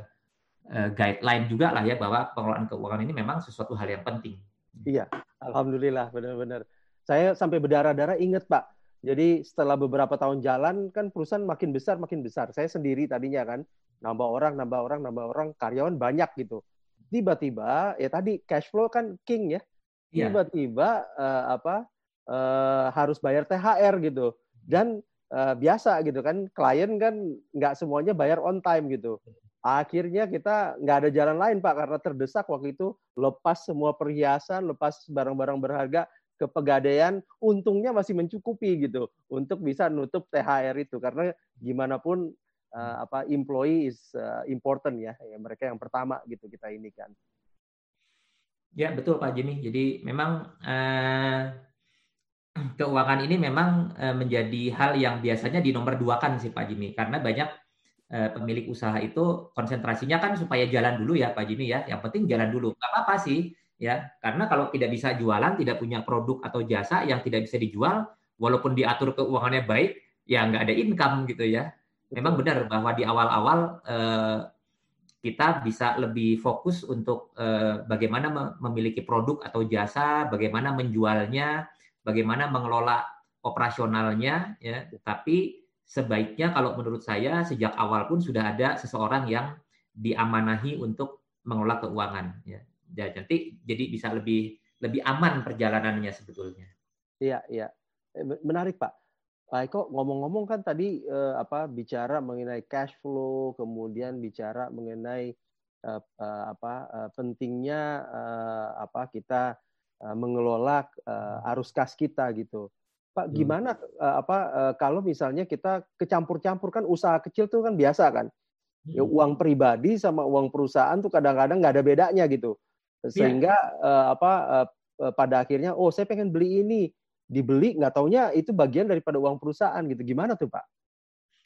guideline juga lah ya bahwa pengelolaan keuangan ini memang sesuatu hal yang penting. Iya, alhamdulillah benar-benar. Saya sampai berdarah-darah ingat Pak. Jadi setelah beberapa tahun jalan kan perusahaan makin besar makin besar. Saya sendiri tadinya kan nambah orang, nambah orang, nambah orang, karyawan banyak gitu. Tiba-tiba ya tadi cash flow kan king ya Iya. tiba-tiba uh, apa uh, harus bayar THR gitu dan uh, biasa gitu kan klien kan nggak semuanya bayar on time gitu akhirnya kita nggak ada jalan lain pak karena terdesak waktu itu lepas semua perhiasan lepas barang-barang berharga ke pegadaian untungnya masih mencukupi gitu untuk bisa nutup THR itu karena gimana pun uh, apa employee is uh, important ya, ya mereka yang pertama gitu kita ini kan Ya, betul Pak Jimmy. Jadi memang eh, keuangan ini memang menjadi hal yang biasanya di nomor dua kan sih Pak Jimmy. Karena banyak eh, pemilik usaha itu konsentrasinya kan supaya jalan dulu ya Pak Jimmy ya. Yang penting jalan dulu. Gak apa-apa sih ya. Karena kalau tidak bisa jualan, tidak punya produk atau jasa yang tidak bisa dijual, walaupun diatur keuangannya baik, ya nggak ada income gitu ya. Memang benar bahwa di awal-awal eh, kita bisa lebih fokus untuk uh, bagaimana memiliki produk atau jasa, bagaimana menjualnya, bagaimana mengelola operasionalnya, ya. Tapi sebaiknya kalau menurut saya sejak awal pun sudah ada seseorang yang diamanahi untuk mengelola keuangan, ya. Nanti jadi bisa lebih lebih aman perjalanannya sebetulnya. Iya, iya. Eh, menarik Pak. Pak Eko ngomong-ngomong kan tadi eh, apa bicara mengenai cash flow, kemudian bicara mengenai eh, eh, apa eh, pentingnya eh, apa kita eh, mengelola eh, arus kas kita gitu. Pak, hmm. gimana eh, apa eh, kalau misalnya kita kecampur-campur kan usaha kecil tuh kan biasa kan. Ya, hmm. uang pribadi sama uang perusahaan tuh kadang-kadang nggak ada bedanya gitu. Iya. Sehingga eh, apa pada akhirnya oh saya pengen beli ini dibeli nggak taunya itu bagian daripada uang perusahaan gitu gimana tuh pak?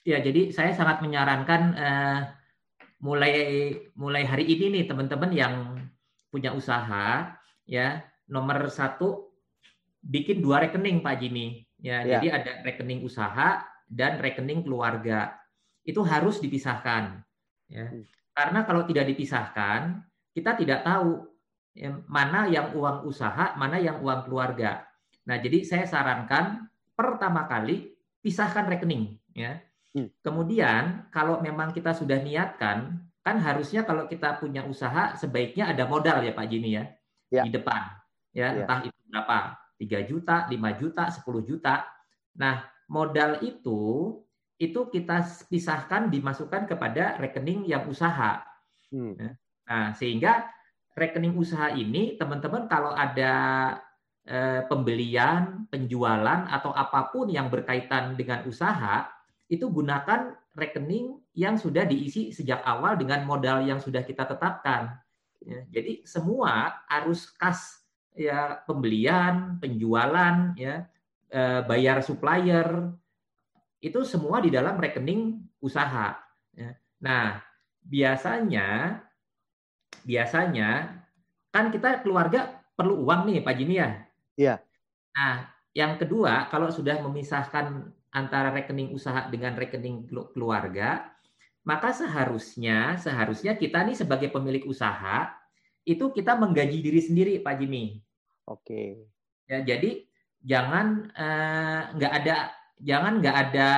Ya jadi saya sangat menyarankan uh, mulai mulai hari ini nih teman-teman yang punya usaha ya nomor satu bikin dua rekening Pak Jimmy ya, ya. jadi ada rekening usaha dan rekening keluarga itu harus dipisahkan ya hmm. karena kalau tidak dipisahkan kita tidak tahu ya, mana yang uang usaha mana yang uang keluarga Nah, jadi saya sarankan pertama kali pisahkan rekening ya. Hmm. Kemudian kalau memang kita sudah niatkan, kan harusnya kalau kita punya usaha sebaiknya ada modal ya Pak Jimmy ya, ya. di depan. Ya, ya, entah itu berapa, 3 juta, 5 juta, 10 juta. Nah, modal itu itu kita pisahkan dimasukkan kepada rekening yang usaha. Hmm. Ya. Nah, sehingga rekening usaha ini teman-teman kalau ada eh, pembelian, penjualan atau apa pun yang berkaitan dengan usaha, itu gunakan rekening yang sudah diisi sejak awal dengan modal yang sudah kita tetapkan. Ya, jadi semua arus kas ya pembelian, penjualan, ya eh, bayar supplier, itu semua di dalam rekening usaha. Ya. Nah, biasanya biasanya kan kita keluarga perlu uang nih Pak Jimmy ya. Iya. Nah, yang kedua kalau sudah memisahkan antara rekening usaha dengan rekening keluarga, maka seharusnya seharusnya kita nih sebagai pemilik usaha itu kita menggaji diri sendiri Pak Jimmy. Oke. Ya, jadi jangan eh, nggak ada jangan nggak ada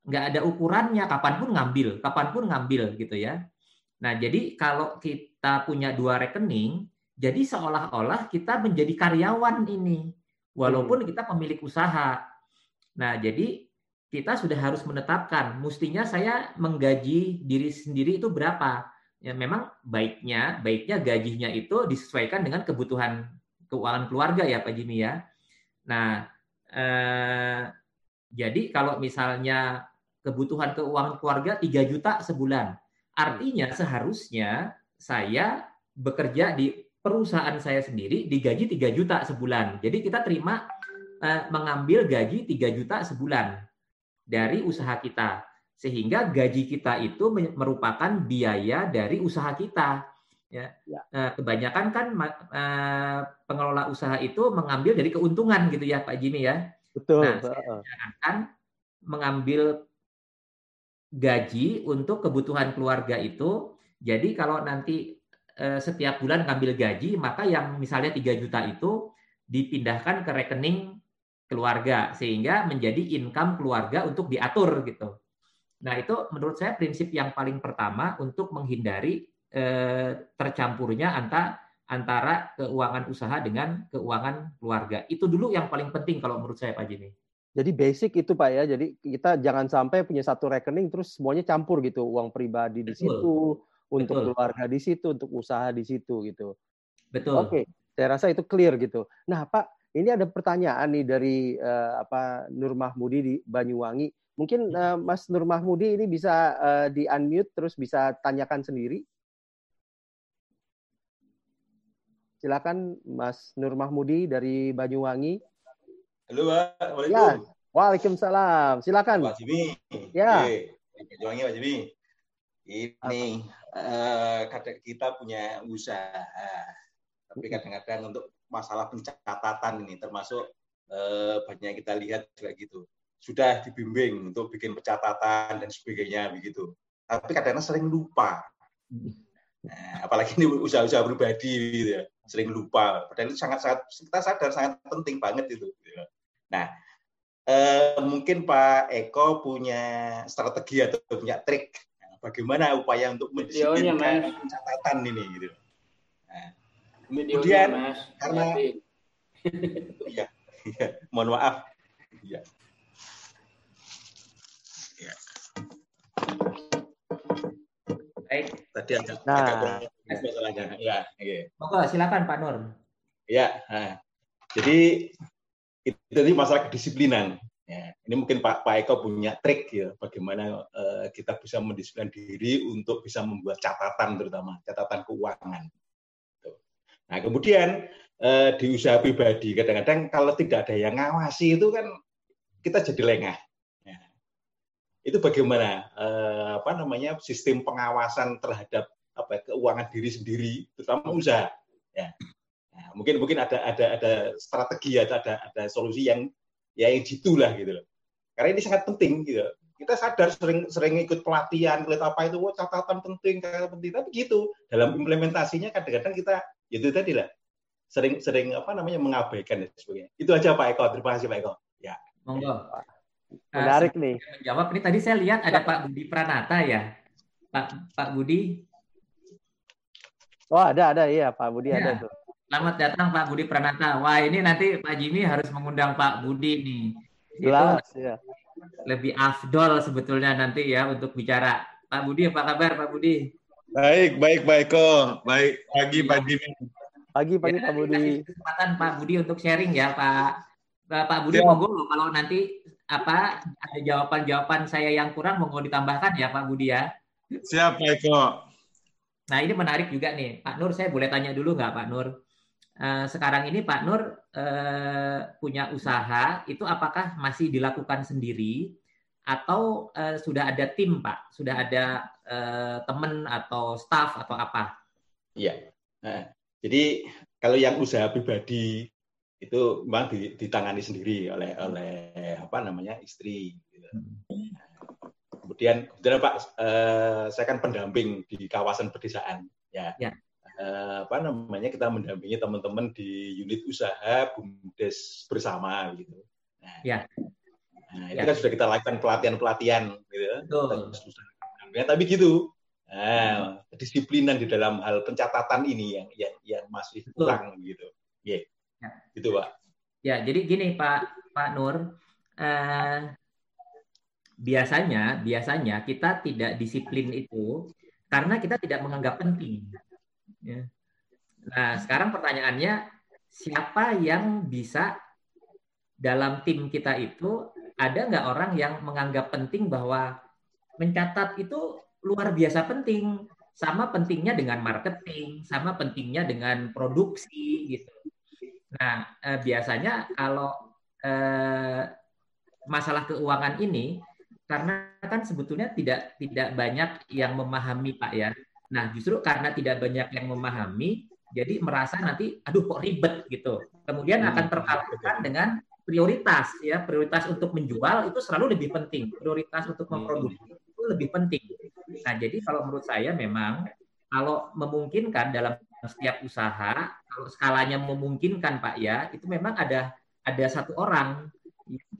nggak ada ukurannya kapan pun ngambil kapan pun ngambil gitu ya. Nah jadi kalau kita punya dua rekening jadi seolah-olah kita menjadi karyawan ini walaupun kita pemilik usaha. Nah jadi kita sudah harus menetapkan mestinya saya menggaji diri sendiri itu berapa ya memang baiknya baiknya gajinya itu disesuaikan dengan kebutuhan keuangan keluarga ya Pak Jimmy ya nah Eh, jadi kalau misalnya kebutuhan keuangan keluarga 3 juta sebulan, artinya seharusnya saya bekerja di perusahaan saya sendiri digaji 3 juta sebulan. Jadi kita terima eh, mengambil gaji 3 juta sebulan dari usaha kita. Sehingga gaji kita itu merupakan biaya dari usaha kita. Ya. ya. Eh, kebanyakan kan eh, pengelola usaha itu mengambil dari keuntungan gitu ya Pak Jimmy ya. Betul. Nah, saya akan mengambil gaji untuk kebutuhan keluarga itu. Jadi kalau nanti eh, setiap bulan ngambil gaji, maka yang misalnya 3 juta itu dipindahkan ke rekening keluarga sehingga menjadi income keluarga untuk diatur gitu. Nah, itu menurut saya prinsip yang paling pertama untuk menghindari eh, tercampurnya antara antara keuangan usaha dengan keuangan keluarga. Itu dulu yang paling penting kalau menurut saya Pak Jimmy. Jadi basic itu Pak ya. Jadi kita jangan sampai punya satu rekening terus semuanya campur gitu. Uang pribadi di situ, untuk Betul. keluarga di situ, untuk usaha di situ gitu. Betul. Oke, saya rasa itu clear gitu. Nah Pak, ini ada pertanyaan nih dari uh, apa Nur Mahmudi di Banyuwangi. Mungkin uh, Mas Nur Mahmudi ini bisa uh, di unmute terus bisa tanyakan sendiri. Silakan Mas Nur Mahmudi dari Banyuwangi. Halo, Pak. Waalaikumsalam. Ya. Waalaikumsalam. Silakan. Pak Jimmy. Ya. Banyuwangi, Pak Jimmy. Ini uh, kita punya usaha, tapi kadang-kadang untuk masalah pencatatan ini termasuk uh, banyak kita lihat juga gitu. Sudah dibimbing untuk bikin pencatatan dan sebagainya begitu. Tapi kadang-kadang sering lupa. Nah, apalagi ini usaha-usaha pribadi gitu ya sering lupa. Padahal itu sangat-sangat kita sadar sangat penting banget itu. Nah, eh, mungkin Pak Eko punya strategi atau punya trik bagaimana upaya untuk mendisiplinkan catatan ini gitu. Nah, kemudian mas. karena ya, ya, mohon maaf. Ya. ya. Tadi agak, nah. agak masalahnya. Ya, okay. Monggo silakan Pak Nur. Ya, nah. jadi itu tadi masalah kedisiplinan. Ya, ini mungkin Pak Pak Eko punya trik ya bagaimana uh, kita bisa mendisiplinkan diri untuk bisa membuat catatan terutama catatan keuangan. Nah kemudian uh, di usaha pribadi kadang-kadang kalau tidak ada yang ngawasi itu kan kita jadi lengah. Itu bagaimana uh, apa namanya sistem pengawasan terhadap apa keuangan diri sendiri terutama usaha? Ya. Nah, mungkin mungkin ada ada ada strategi atau ada ada solusi yang ya yang lah gitu loh. Karena ini sangat penting gitu. Kita sadar sering sering ikut pelatihan lihat apa itu oh, catatan penting catatan penting. Tapi gitu dalam implementasinya kadang-kadang kita ya itu tadi lah sering sering apa namanya mengabaikan dan sebagainya. Itu aja Pak Eko. Terima kasih Pak Eko. Ya. Monggo menarik uh, nih menjawab ini tadi saya lihat ada Pak Budi Pranata ya Pak Pak Budi Oh ada ada iya Pak Budi ya. ada tuh. Selamat datang Pak Budi Pranata. Wah ini nanti Pak Jimmy harus mengundang Pak Budi nih. Jelas ya. lebih afdol sebetulnya nanti ya untuk bicara. Pak Budi, apa kabar Pak Budi? Baik, baik, baik kok. Baik, pagi, pagi. Pagi, pagi ya, Pak Budi. Kesempatan Pak Budi untuk sharing ya Pak. Pak Budi ya. monggo kalau nanti apa ada jawaban-jawaban saya yang kurang monggo ditambahkan ya Pak Budi ya. Siap, Pak Eko. Nah ini menarik juga nih, Pak Nur. Saya boleh tanya dulu nggak Pak Nur? Uh, sekarang ini Pak Nur uh, punya usaha, itu apakah masih dilakukan sendiri atau uh, sudah ada tim Pak? Sudah ada teman atau staff atau apa? Iya. Nah, jadi kalau yang usaha pribadi itu memang ditangani sendiri oleh oleh apa namanya istri. Hmm. Kemudian, kemudian Pak, eh, saya kan pendamping di kawasan pedesaan, ya. ya. Eh, apa namanya kita mendampingi teman-teman di unit usaha bumdes bersama, gitu. Nah, ya. Nah, itu ya. kan sudah kita lakukan pelatihan-pelatihan, gitu. Ya, tapi gitu. Nah, disiplinan di dalam hal pencatatan ini yang yang, yang masih kurang, Betul. gitu. Yeah. Ya. Gitu, Pak. Ya, jadi gini Pak Pak Nur, uh, biasanya biasanya kita tidak disiplin itu karena kita tidak menganggap penting. Ya. Nah, sekarang pertanyaannya siapa yang bisa dalam tim kita itu ada nggak orang yang menganggap penting bahwa mencatat itu luar biasa penting, sama pentingnya dengan marketing, sama pentingnya dengan produksi gitu. Nah, eh, biasanya kalau eh, masalah keuangan ini karena kan sebetulnya tidak tidak banyak yang memahami Pak ya. Nah, justru karena tidak banyak yang memahami, jadi merasa nanti aduh kok ribet gitu. Kemudian akan hmm. terkalahkan dengan prioritas ya, prioritas untuk menjual itu selalu lebih penting. Prioritas untuk hmm. memproduksi itu lebih penting. Nah, jadi kalau menurut saya memang kalau memungkinkan dalam setiap usaha, kalau skalanya memungkinkan Pak ya, itu memang ada ada satu orang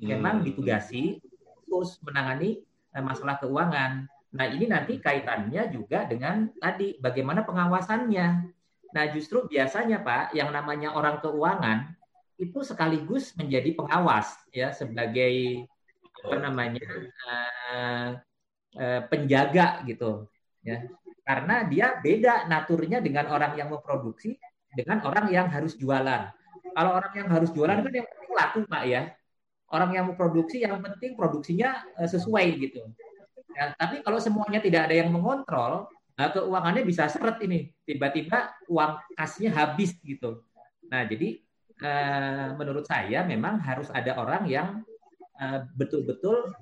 yang memang hmm. ditugasi fokus menangani eh, masalah keuangan. Nah, ini nanti kaitannya juga dengan tadi bagaimana pengawasannya. Nah, justru biasanya Pak, yang namanya orang keuangan itu sekaligus menjadi pengawas ya sebagai apa namanya uh, uh, penjaga gitu ya. Karena dia beda naturnya dengan orang yang memproduksi dengan orang yang harus jualan. Kalau orang yang harus jualan kan yang penting laku Pak ya orang yang mau produksi yang penting produksinya uh, sesuai gitu. Ya, tapi kalau semuanya tidak ada yang mengontrol, nah, keuangannya bisa seret ini. Tiba-tiba uang kasnya habis gitu. Nah, jadi uh, menurut saya memang harus ada orang yang betul-betul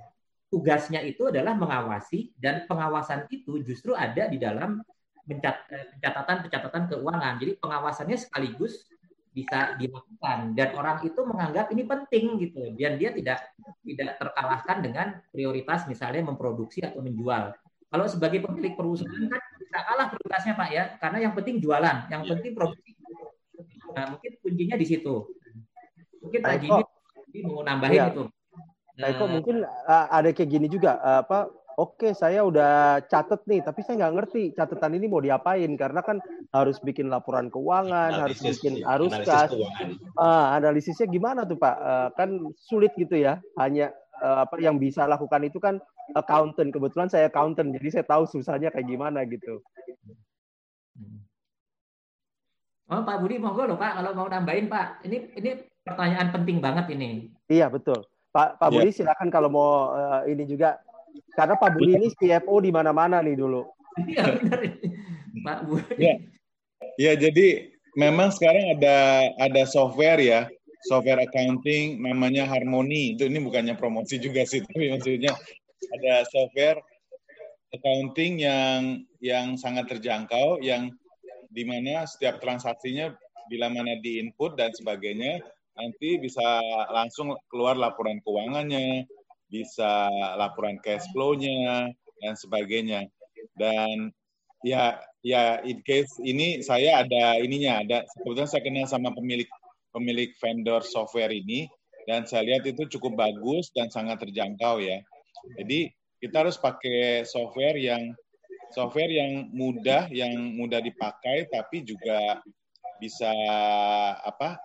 tugasnya itu adalah mengawasi dan pengawasan itu justru ada di dalam pencatatan-pencatatan keuangan. Jadi pengawasannya sekaligus bisa dilakukan dan orang itu menganggap ini penting gitu dan dia tidak tidak terkalahkan dengan prioritas misalnya memproduksi atau menjual. Kalau sebagai pemilik perusahaan kan tidak kalah prioritasnya Pak ya karena yang penting jualan, yang iya. penting produksi. Nah, mungkin kuncinya di situ. Mungkin Pak Jimmy mau nambahin ya. itu. Nah, Eko mungkin uh, ada kayak gini juga uh, apa oke saya udah catet nih, tapi saya nggak ngerti catatan ini mau diapain karena kan harus bikin laporan keuangan, analisis, harus bikin iya, arus kas. Ah, analisisnya gimana tuh Pak? Uh, kan sulit gitu ya, hanya uh, apa yang bisa lakukan itu kan accountant. Kebetulan saya accountant, jadi saya tahu susahnya kayak gimana gitu. Oh Pak Budi monggo loh Pak kalau mau nambahin Pak. Ini ini pertanyaan penting banget ini. Iya betul. Pak Pak Budi ya. silakan kalau mau uh, ini juga karena Pak Budi ini CFO di mana-mana nih dulu. Iya benar Pak Budi. Ya. ya, jadi memang sekarang ada ada software ya, software accounting namanya Harmony. Itu ini bukannya promosi juga sih, tapi maksudnya ada software accounting yang yang sangat terjangkau yang di mana setiap transaksinya bila mana di input dan sebagainya nanti bisa langsung keluar laporan keuangannya, bisa laporan cash flow-nya dan sebagainya. Dan ya ya in case ini saya ada ininya ada kebetulan saya kenal sama pemilik pemilik vendor software ini dan saya lihat itu cukup bagus dan sangat terjangkau ya. Jadi kita harus pakai software yang software yang mudah yang mudah dipakai tapi juga bisa apa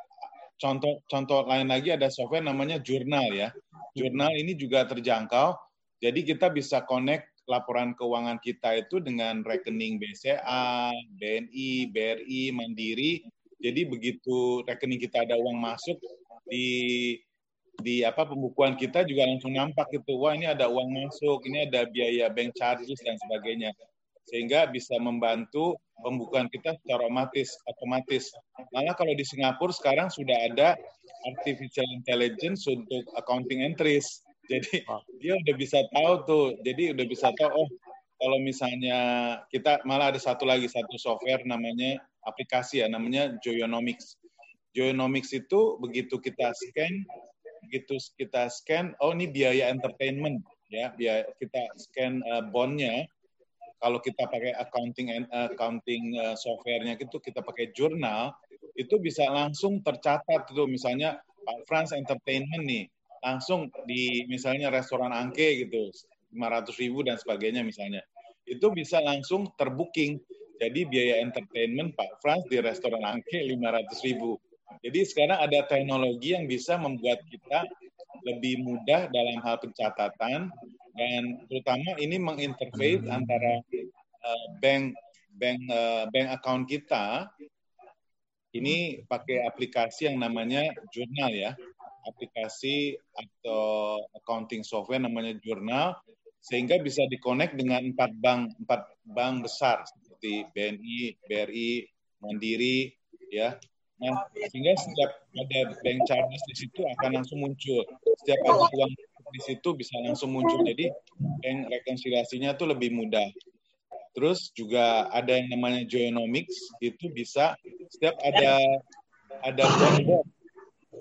contoh contoh lain lagi ada software namanya jurnal ya jurnal ini juga terjangkau. Jadi kita bisa connect laporan keuangan kita itu dengan rekening BCA, BNI, BRI, Mandiri. Jadi begitu rekening kita ada uang masuk di di apa pembukuan kita juga langsung nampak itu wah ini ada uang masuk ini ada biaya bank charges dan sebagainya sehingga bisa membantu pembukuan kita secara otomatis otomatis. Malah kalau di Singapura sekarang sudah ada artificial intelligence untuk accounting entries. Jadi dia udah bisa tahu tuh. Jadi udah bisa tahu oh kalau misalnya kita malah ada satu lagi satu software namanya aplikasi ya namanya Joyonomics. Joyonomics itu begitu kita scan begitu kita scan, oh ini biaya entertainment ya, biaya kita scan uh, bondnya. Kalau kita pakai accounting and accounting uh, softwarenya itu kita pakai jurnal, itu bisa langsung tercatat itu misalnya Pak Frans Entertainment nih, langsung di misalnya restoran Angke gitu, 500 ribu dan sebagainya misalnya. Itu bisa langsung terbooking. Jadi biaya entertainment Pak Frans di restoran Angke 500 ribu jadi sekarang ada teknologi yang bisa membuat kita lebih mudah dalam hal pencatatan dan terutama ini menginterface antara uh, bank bank uh, bank account kita ini pakai aplikasi yang namanya Journal ya aplikasi atau accounting software namanya Journal sehingga bisa dikonek dengan empat bank empat bank besar seperti BNI, BRI, Mandiri, ya Nah, sehingga setiap ada bank charges di situ akan langsung muncul. Setiap ada uang di situ bisa langsung muncul. Jadi bank rekonsiliasinya itu lebih mudah. Terus juga ada yang namanya geonomics itu bisa setiap ada ada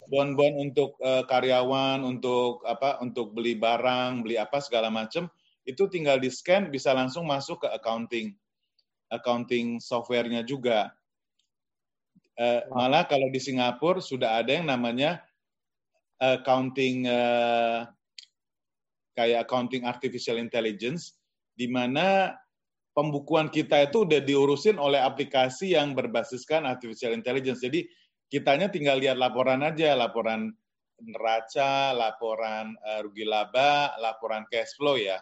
bond untuk uh, karyawan untuk apa untuk beli barang beli apa segala macam itu tinggal di scan bisa langsung masuk ke accounting accounting softwarenya juga Uh, malah kalau di Singapura sudah ada yang namanya accounting uh, kayak accounting artificial intelligence di mana pembukuan kita itu udah diurusin oleh aplikasi yang berbasiskan artificial intelligence. Jadi kitanya tinggal lihat laporan aja, laporan neraca, laporan uh, rugi laba, laporan cash flow ya.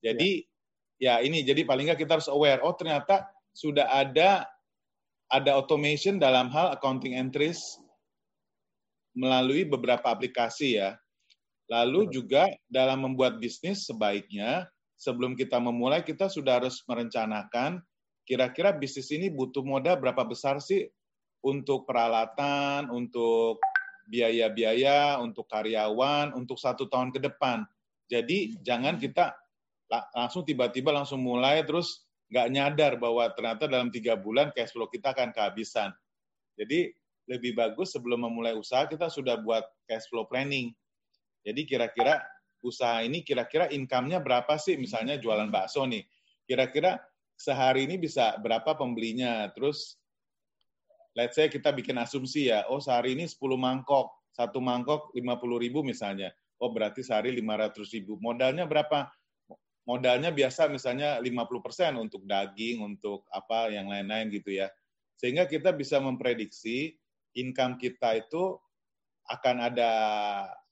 Jadi ya. ya ini jadi paling nggak kita harus aware. Oh ternyata sudah ada ada automation dalam hal accounting entries melalui beberapa aplikasi ya. Lalu juga dalam membuat bisnis sebaiknya sebelum kita memulai kita sudah harus merencanakan kira-kira bisnis ini butuh modal berapa besar sih untuk peralatan, untuk biaya-biaya, untuk karyawan, untuk satu tahun ke depan. Jadi jangan kita langsung tiba-tiba langsung mulai terus nggak nyadar bahwa ternyata dalam tiga bulan cash flow kita akan kehabisan. Jadi lebih bagus sebelum memulai usaha kita sudah buat cash flow planning. Jadi kira-kira usaha ini kira-kira income-nya berapa sih? Misalnya jualan bakso nih. Kira-kira sehari ini bisa berapa pembelinya? Terus let's say kita bikin asumsi ya, oh sehari ini 10 mangkok, satu mangkok 50 ribu misalnya. Oh berarti sehari 500 ribu. Modalnya berapa? modalnya biasa misalnya 50% untuk daging, untuk apa yang lain-lain gitu ya. Sehingga kita bisa memprediksi income kita itu akan ada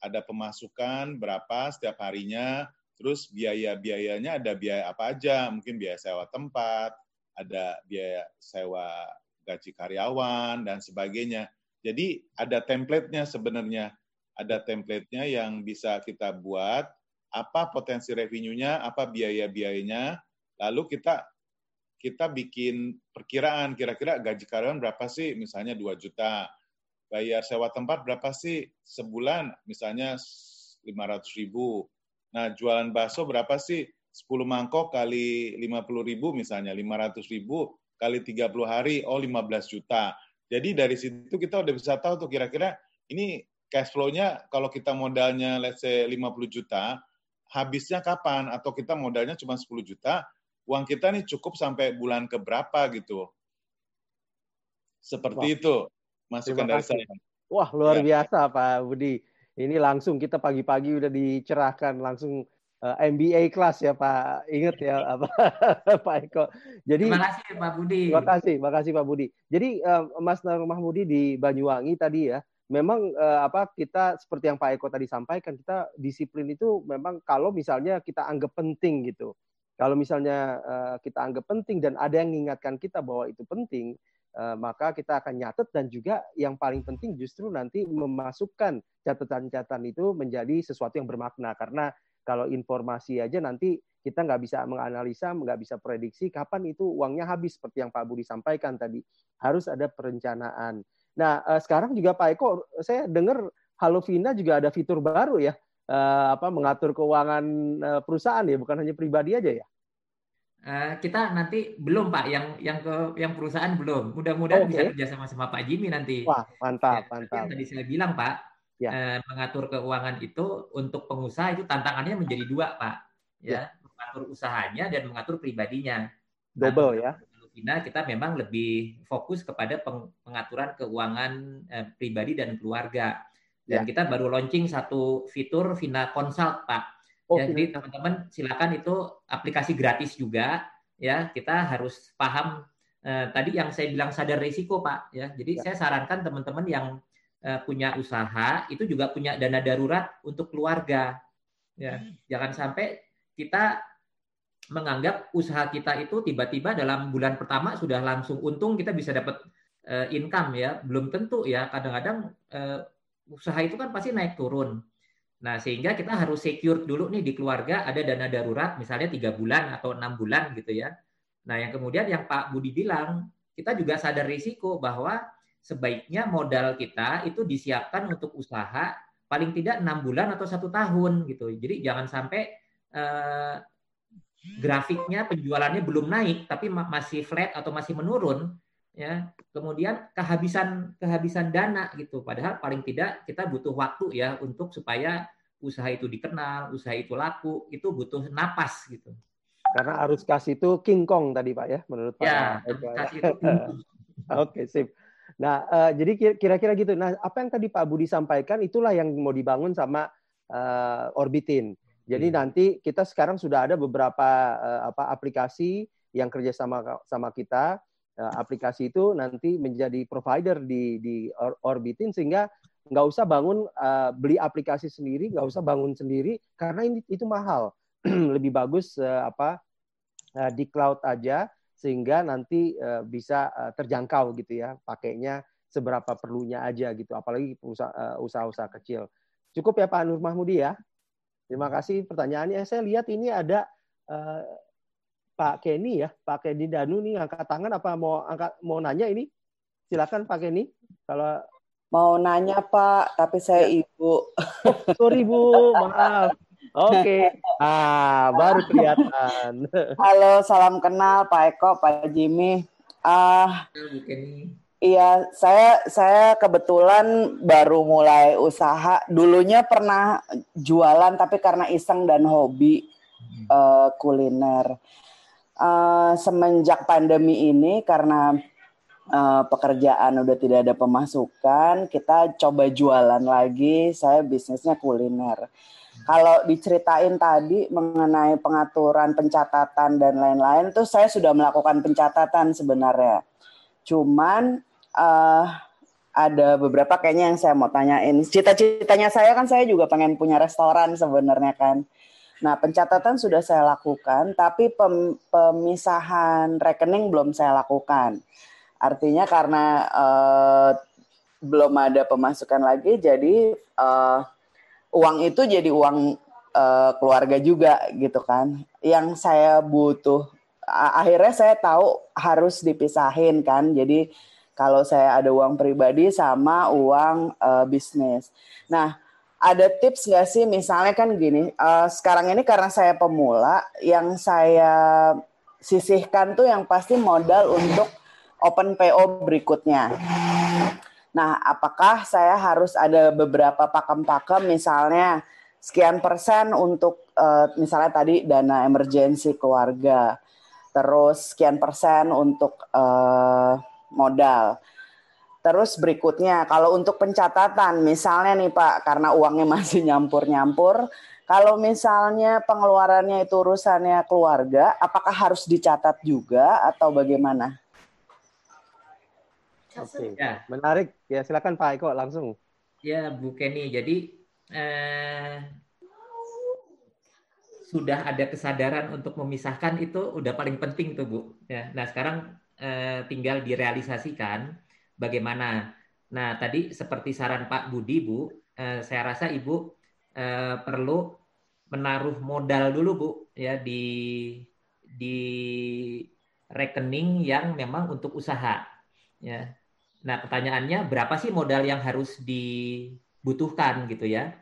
ada pemasukan berapa setiap harinya, terus biaya-biayanya ada biaya apa aja, mungkin biaya sewa tempat, ada biaya sewa gaji karyawan dan sebagainya. Jadi ada template-nya sebenarnya. Ada template-nya yang bisa kita buat apa potensi revenue-nya, apa biaya-biayanya, lalu kita kita bikin perkiraan kira-kira gaji karyawan berapa sih, misalnya 2 juta, bayar sewa tempat berapa sih sebulan, misalnya 500 ribu. Nah, jualan bakso berapa sih? 10 mangkok kali 50 ribu misalnya, 500 ribu kali 30 hari, oh 15 juta. Jadi dari situ kita udah bisa tahu tuh kira-kira ini cash flow-nya kalau kita modalnya let's say 50 juta, habisnya kapan atau kita modalnya cuma 10 juta, uang kita nih cukup sampai bulan ke berapa gitu. Seperti Wah. itu masukan dari saya. Wah, luar ya. biasa Pak Budi. Ini langsung kita pagi-pagi udah dicerahkan langsung uh, eh, MBA kelas ya Pak. Ingat ya apa Pak Eko. Jadi Terima kasih Pak Budi. Terima kasih, terima kasih Pak Budi. Jadi uh, Mas Nur Mahmudi di Banyuwangi tadi ya memang uh, apa kita seperti yang Pak Eko tadi sampaikan kita disiplin itu memang kalau misalnya kita anggap penting gitu. Kalau misalnya uh, kita anggap penting dan ada yang mengingatkan kita bahwa itu penting, maka kita akan nyatet dan juga yang paling penting justru nanti memasukkan catatan-catatan itu menjadi sesuatu yang bermakna karena kalau informasi aja nanti kita nggak bisa menganalisa, nggak bisa prediksi kapan itu uangnya habis seperti yang Pak Budi sampaikan tadi. Harus ada perencanaan. Nah, uh, sekarang juga Pak Eko, saya dengar Halo Vina juga ada fitur baru ya, uh, apa mengatur keuangan perusahaan ya, bukan hanya pribadi aja ya. Uh, kita nanti belum Pak, yang yang ke yang perusahaan belum. Mudah-mudahan okay. bisa kerja sama sama Pak Jimmy nanti. Wah mantap, ya, mantap. Yang tadi saya bilang Pak, ya. uh, mengatur keuangan itu untuk pengusaha itu tantangannya menjadi dua Pak. Ya, ya mengatur usahanya dan mengatur pribadinya. Double nah, ya. Vina kita memang lebih fokus kepada pengaturan keuangan eh, pribadi dan keluarga. Dan ya. kita baru launching satu fitur Vina Consult, Pak. Oh, ya, jadi teman-teman silakan itu aplikasi gratis juga ya. Kita harus paham eh, tadi yang saya bilang sadar risiko, Pak, ya. Jadi ya. saya sarankan teman-teman yang eh, punya usaha itu juga punya dana darurat untuk keluarga. Ya, jangan sampai kita menganggap usaha kita itu tiba-tiba dalam bulan pertama sudah langsung untung kita bisa dapat uh, income ya belum tentu ya kadang-kadang uh, usaha itu kan pasti naik turun nah sehingga kita harus secure dulu nih di keluarga ada dana darurat misalnya tiga bulan atau enam bulan gitu ya. Nah yang kemudian yang Pak Budi bilang kita juga sadar risiko bahwa sebaiknya modal kita itu disiapkan untuk usaha paling tidak enam bulan atau satu tahun gitu. Jadi jangan sampai uh, grafiknya penjualannya belum naik tapi masih flat atau masih menurun ya. Kemudian kehabisan kehabisan dana gitu. Padahal paling tidak kita butuh waktu ya untuk supaya usaha itu dikenal usaha itu laku itu butuh napas gitu. Karena arus kas itu King Kong tadi pak ya menurut pak ya, oke sip. Nah uh, jadi kira-kira gitu. Nah apa yang tadi Pak Budi sampaikan itulah yang mau dibangun sama uh, Orbitin. Jadi hmm. nanti kita sekarang sudah ada beberapa uh, apa aplikasi yang kerja sama sama kita. Uh, aplikasi itu nanti menjadi provider di di Orbitin sehingga nggak usah bangun uh, beli aplikasi sendiri, nggak usah bangun sendiri karena ini itu mahal. Lebih bagus uh, apa uh, di cloud aja sehingga nanti uh, bisa uh, terjangkau gitu ya pakainya seberapa perlunya aja gitu apalagi usaha-usaha kecil. Cukup ya Pak Nur Mahmudi ya. Terima kasih pertanyaannya. Saya lihat ini ada Pak Kenny ya, Pak Kenny Danu nih angkat tangan apa mau angkat mau nanya ini? Silakan Pak Kenny. Kalau mau nanya Pak, tapi saya ya. ibu. Oh, sorry Bu, maaf. Oke, okay. ah baru kelihatan. Halo, salam kenal Pak Eko, Pak Jimmy. Ah, uh, Iya, saya saya kebetulan baru mulai usaha. Dulunya pernah jualan tapi karena iseng dan hobi uh, kuliner. Uh, semenjak pandemi ini karena uh, pekerjaan udah tidak ada pemasukan, kita coba jualan lagi. Saya bisnisnya kuliner. Kalau diceritain tadi mengenai pengaturan pencatatan dan lain-lain, tuh saya sudah melakukan pencatatan sebenarnya. Cuman uh, ada beberapa kayaknya yang saya mau tanyain. Cita-citanya saya kan saya juga pengen punya restoran sebenarnya kan. Nah, pencatatan sudah saya lakukan, tapi pem, pemisahan rekening belum saya lakukan. Artinya karena uh, belum ada pemasukan lagi, jadi uh, uang itu jadi uang uh, keluarga juga gitu kan. Yang saya butuh, akhirnya saya tahu harus dipisahin kan. Jadi kalau saya ada uang pribadi sama uang uh, bisnis. Nah, ada tips nggak sih misalnya kan gini, uh, sekarang ini karena saya pemula, yang saya sisihkan tuh yang pasti modal untuk open PO berikutnya. Nah, apakah saya harus ada beberapa pakem-pakem misalnya sekian persen untuk uh, misalnya tadi dana emergensi keluarga, terus sekian persen untuk uh, modal. Terus berikutnya, kalau untuk pencatatan, misalnya nih Pak, karena uangnya masih nyampur-nyampur, kalau misalnya pengeluarannya itu urusannya keluarga, apakah harus dicatat juga atau bagaimana? Oke, ya. menarik. Ya silakan Pak Eko langsung. Ya, Bu Kenny. Jadi eh, sudah ada kesadaran untuk memisahkan itu udah paling penting tuh Bu. Ya. Nah sekarang eh, tinggal direalisasikan bagaimana. Nah tadi seperti saran Pak Budi Bu, eh, saya rasa Ibu eh, perlu menaruh modal dulu Bu ya di di rekening yang memang untuk usaha. Ya. Nah pertanyaannya berapa sih modal yang harus dibutuhkan gitu ya?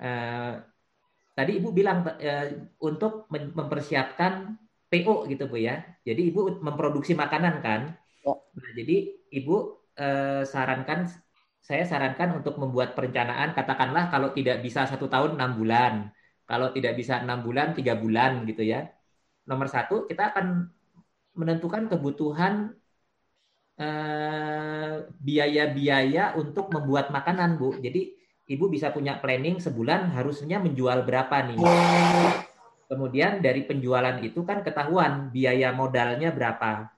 Eh, tadi Ibu bilang eh, untuk mempersiapkan PO gitu Bu ya. Jadi Ibu memproduksi makanan kan. Ya. Nah, jadi Ibu eh, sarankan saya sarankan untuk membuat perencanaan katakanlah kalau tidak bisa satu tahun enam bulan, kalau tidak bisa enam bulan tiga bulan gitu ya. Nomor satu kita akan menentukan kebutuhan eh, biaya-biaya untuk membuat makanan Bu. Jadi ibu bisa punya planning sebulan harusnya menjual berapa nih. Kemudian dari penjualan itu kan ketahuan biaya modalnya berapa.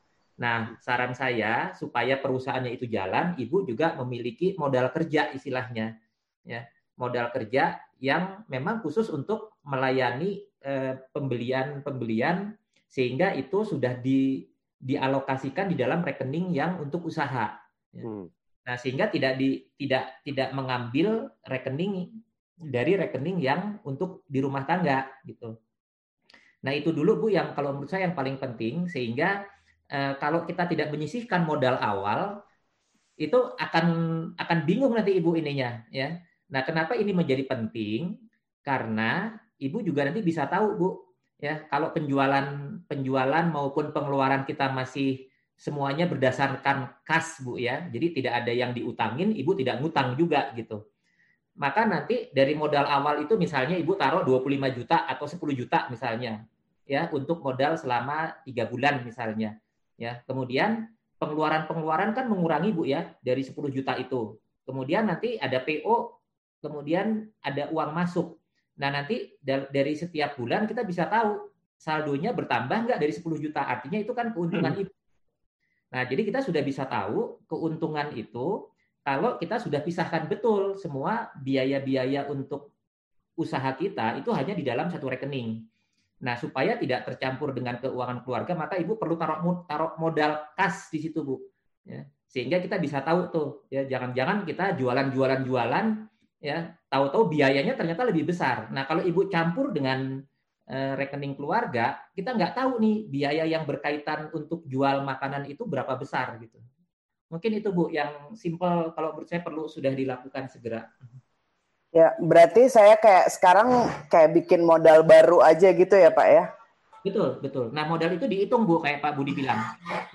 Nah, saran saya supaya perusahaannya itu jalan, ibu juga memiliki modal kerja istilahnya. Ya, modal kerja yang memang khusus untuk melayani eh, pembelian-pembelian sehingga itu sudah di dialokasikan di dalam rekening yang untuk usaha. Ya. Hmm. Nah, sehingga tidak di tidak tidak mengambil rekening dari rekening yang untuk di rumah tangga gitu. Nah, itu dulu Bu yang kalau menurut saya yang paling penting sehingga eh, kalau kita tidak menyisihkan modal awal itu akan akan bingung nanti Ibu ininya ya. Nah, kenapa ini menjadi penting? Karena Ibu juga nanti bisa tahu Bu ya, kalau penjualan penjualan maupun pengeluaran kita masih semuanya berdasarkan kas Bu ya. Jadi tidak ada yang diutangin, Ibu tidak ngutang juga gitu. Maka nanti dari modal awal itu misalnya Ibu taruh 25 juta atau 10 juta misalnya ya untuk modal selama tiga bulan misalnya. Ya, kemudian pengeluaran-pengeluaran kan mengurangi Bu ya dari 10 juta itu. Kemudian nanti ada PO, kemudian ada uang masuk. Nah, nanti dari setiap bulan kita bisa tahu saldonya bertambah nggak dari 10 juta. Artinya itu kan keuntungan hmm. Ibu Nah, jadi kita sudah bisa tahu keuntungan itu kalau kita sudah pisahkan betul semua biaya-biaya untuk usaha kita itu hanya di dalam satu rekening. Nah, supaya tidak tercampur dengan keuangan keluarga, maka Ibu perlu taruh, taruh modal kas di situ, Bu. Ya, sehingga kita bisa tahu tuh, ya jangan-jangan kita jualan-jualan-jualan, ya tahu-tahu biayanya ternyata lebih besar. Nah, kalau Ibu campur dengan Eh, rekening keluarga, kita nggak tahu nih biaya yang berkaitan untuk jual makanan itu berapa besar gitu. Mungkin itu Bu yang simple kalau menurut saya perlu sudah dilakukan segera. Ya, berarti saya kayak sekarang kayak bikin modal baru aja gitu ya Pak ya? Betul, betul. Nah modal itu dihitung Bu, kayak Pak Budi bilang.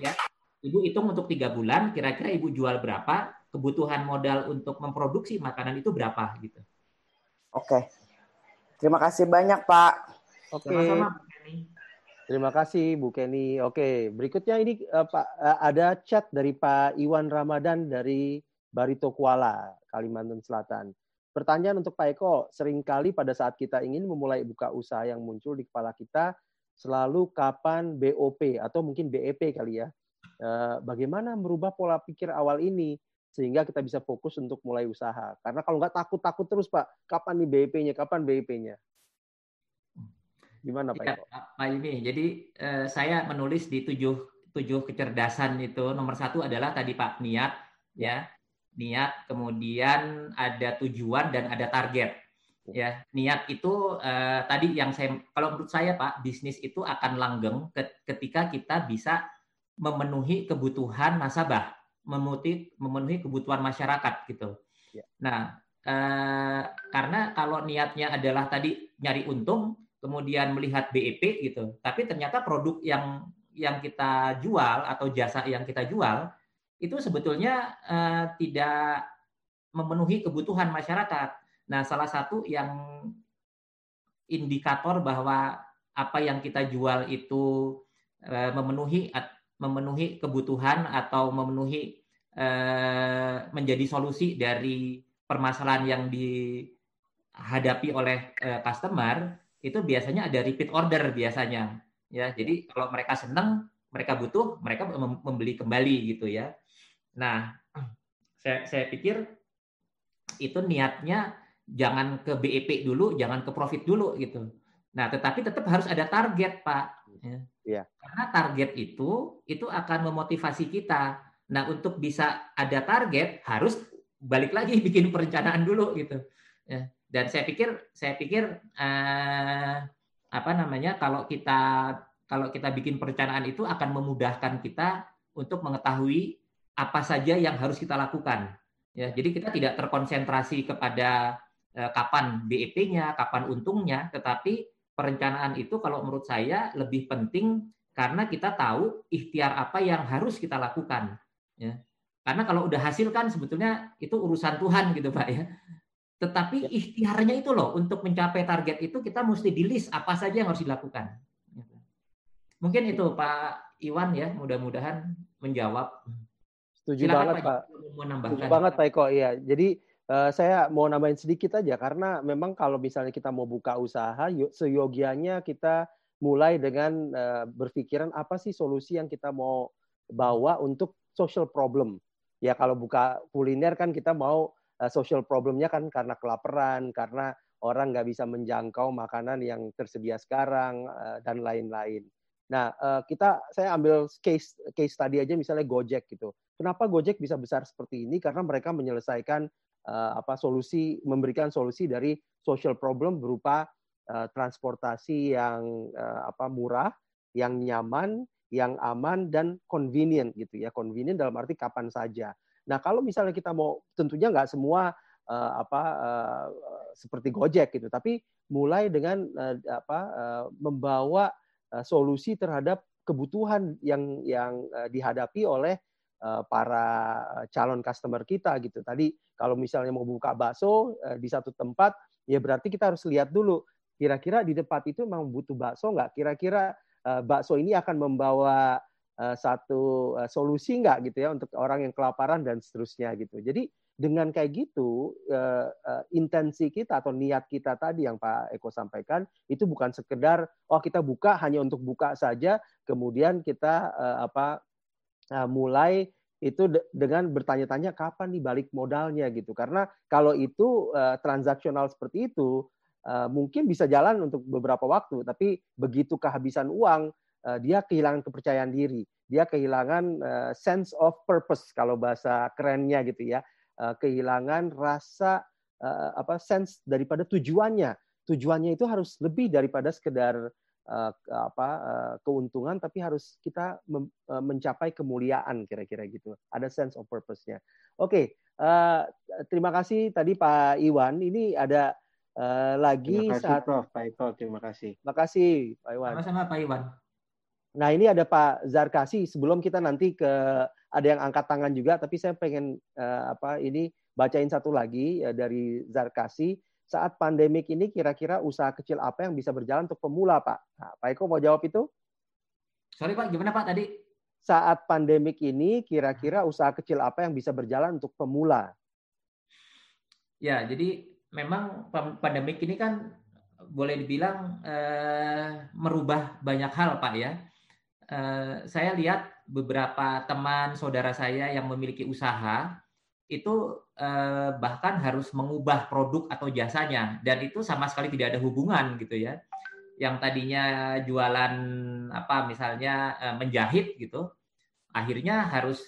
ya Ibu hitung untuk tiga bulan, kira-kira Ibu jual berapa, kebutuhan modal untuk memproduksi makanan itu berapa gitu. Oke. Terima kasih banyak Pak. Oke. Sama-sama Terima kasih Bu Kenny. Oke, berikutnya ini uh, Pak uh, ada chat dari Pak Iwan Ramadan dari Barito Kuala, Kalimantan Selatan. Pertanyaan untuk Pak Eko, sering kali pada saat kita ingin memulai buka usaha yang muncul di kepala kita, selalu kapan BOP atau mungkin BEP kali ya. Uh, bagaimana merubah pola pikir awal ini sehingga kita bisa fokus untuk mulai usaha. Karena kalau nggak takut-takut terus Pak, kapan nih BEP-nya, kapan BEP-nya? Gimana Pak? Ya, Pak ini, jadi eh, saya menulis di tujuh tujuh kecerdasan itu nomor satu adalah tadi Pak niat ya niat kemudian ada tujuan dan ada target ya niat itu eh, tadi yang saya kalau menurut saya Pak bisnis itu akan langgeng ketika kita bisa memenuhi kebutuhan nasabah memenuhi memenuhi kebutuhan masyarakat gitu ya. nah eh, karena kalau niatnya adalah tadi nyari untung kemudian melihat BEP gitu, tapi ternyata produk yang yang kita jual atau jasa yang kita jual itu sebetulnya uh, tidak memenuhi kebutuhan masyarakat. Nah, salah satu yang indikator bahwa apa yang kita jual itu uh, memenuhi memenuhi kebutuhan atau memenuhi uh, menjadi solusi dari permasalahan yang dihadapi oleh uh, customer itu biasanya ada repeat order biasanya ya jadi kalau mereka senang mereka butuh mereka membeli kembali gitu ya nah saya saya pikir itu niatnya jangan ke BEP dulu, jangan ke profit dulu gitu. Nah, tetapi tetap harus ada target, Pak. Ya. ya. Karena target itu itu akan memotivasi kita. Nah, untuk bisa ada target harus balik lagi bikin perencanaan dulu gitu. Ya. Dan saya pikir saya pikir eh, apa namanya kalau kita kalau kita bikin perencanaan itu akan memudahkan kita untuk mengetahui apa saja yang harus kita lakukan. Ya, jadi kita tidak terkonsentrasi kepada eh, kapan BEP-nya, kapan untungnya, tetapi perencanaan itu kalau menurut saya lebih penting karena kita tahu ikhtiar apa yang harus kita lakukan. Ya. Karena kalau udah hasil kan sebetulnya itu urusan Tuhan gitu Pak ya. Tetapi ya. ikhtiarnya itu loh untuk mencapai target itu kita mesti di list apa saja yang harus dilakukan. Mungkin itu Pak Iwan ya, mudah-mudahan menjawab. Setuju Silakan, banget Pak. Pak. Setuju banget Pak Eko. Iya. Jadi Uh, saya mau nambahin sedikit aja karena memang kalau misalnya kita mau buka usaha, seyogianya kita mulai dengan uh, berpikiran apa sih solusi yang kita mau bawa untuk social problem. Ya kalau buka kuliner kan kita mau uh, social problemnya kan karena kelaparan, karena orang nggak bisa menjangkau makanan yang tersedia sekarang uh, dan lain-lain. Nah, uh, kita saya ambil case case tadi aja misalnya Gojek gitu. Kenapa Gojek bisa besar seperti ini? Karena mereka menyelesaikan uh, apa solusi memberikan solusi dari social problem berupa uh, transportasi yang apa murah, yang nyaman, yang aman dan convenient gitu ya. Convenient dalam arti kapan saja. Nah, kalau misalnya kita mau tentunya nggak semua apa seperti Gojek gitu, tapi mulai dengan apa membawa solusi terhadap kebutuhan yang yang uh, dihadapi oleh Eh, para calon customer kita gitu. Tadi kalau misalnya mau buka bakso eh, di satu tempat, ya berarti kita harus lihat dulu kira-kira di tempat itu memang butuh bakso nggak? Kira-kira eh, bakso ini akan membawa satu solusi nggak gitu ya untuk orang yang kelaparan dan seterusnya gitu. Jadi dengan kayak gitu intensi kita atau niat kita tadi yang Pak Eko sampaikan itu bukan sekedar oh kita buka hanya untuk buka saja kemudian kita apa Nah, mulai itu dengan bertanya-tanya kapan nih balik modalnya gitu. Karena kalau itu uh, transaksional seperti itu uh, mungkin bisa jalan untuk beberapa waktu, tapi begitu kehabisan uang uh, dia kehilangan kepercayaan diri, dia kehilangan uh, sense of purpose kalau bahasa kerennya gitu ya, uh, kehilangan rasa uh, apa sense daripada tujuannya. Tujuannya itu harus lebih daripada sekedar uh, apa uh, keuntungan tapi harus kita mem, uh, mencapai kemuliaan kira-kira gitu. Ada sense of purpose-nya. Oke okay, uh, terima kasih tadi Pak Iwan. Ini ada uh, lagi terima kasih saat Prof. Pak Eko terima kasih. Terima kasih Pak Iwan. Sama-sama Pak Iwan. Nah ini ada Pak Zarkasi. Sebelum kita nanti ke ada yang angkat tangan juga tapi saya pengen uh, apa ini bacain satu lagi uh, dari Zarkasi saat pandemik ini kira-kira usaha kecil apa yang bisa berjalan untuk pemula, Pak? Nah, Pak Eko mau jawab itu? Sorry Pak, gimana Pak tadi? Saat pandemik ini kira-kira usaha kecil apa yang bisa berjalan untuk pemula? Ya, jadi memang pandemik ini kan boleh dibilang eh, merubah banyak hal, Pak ya. Eh, saya lihat beberapa teman saudara saya yang memiliki usaha itu eh, bahkan harus mengubah produk atau jasanya. Dan itu sama sekali tidak ada hubungan gitu ya. Yang tadinya jualan apa misalnya eh, menjahit gitu akhirnya harus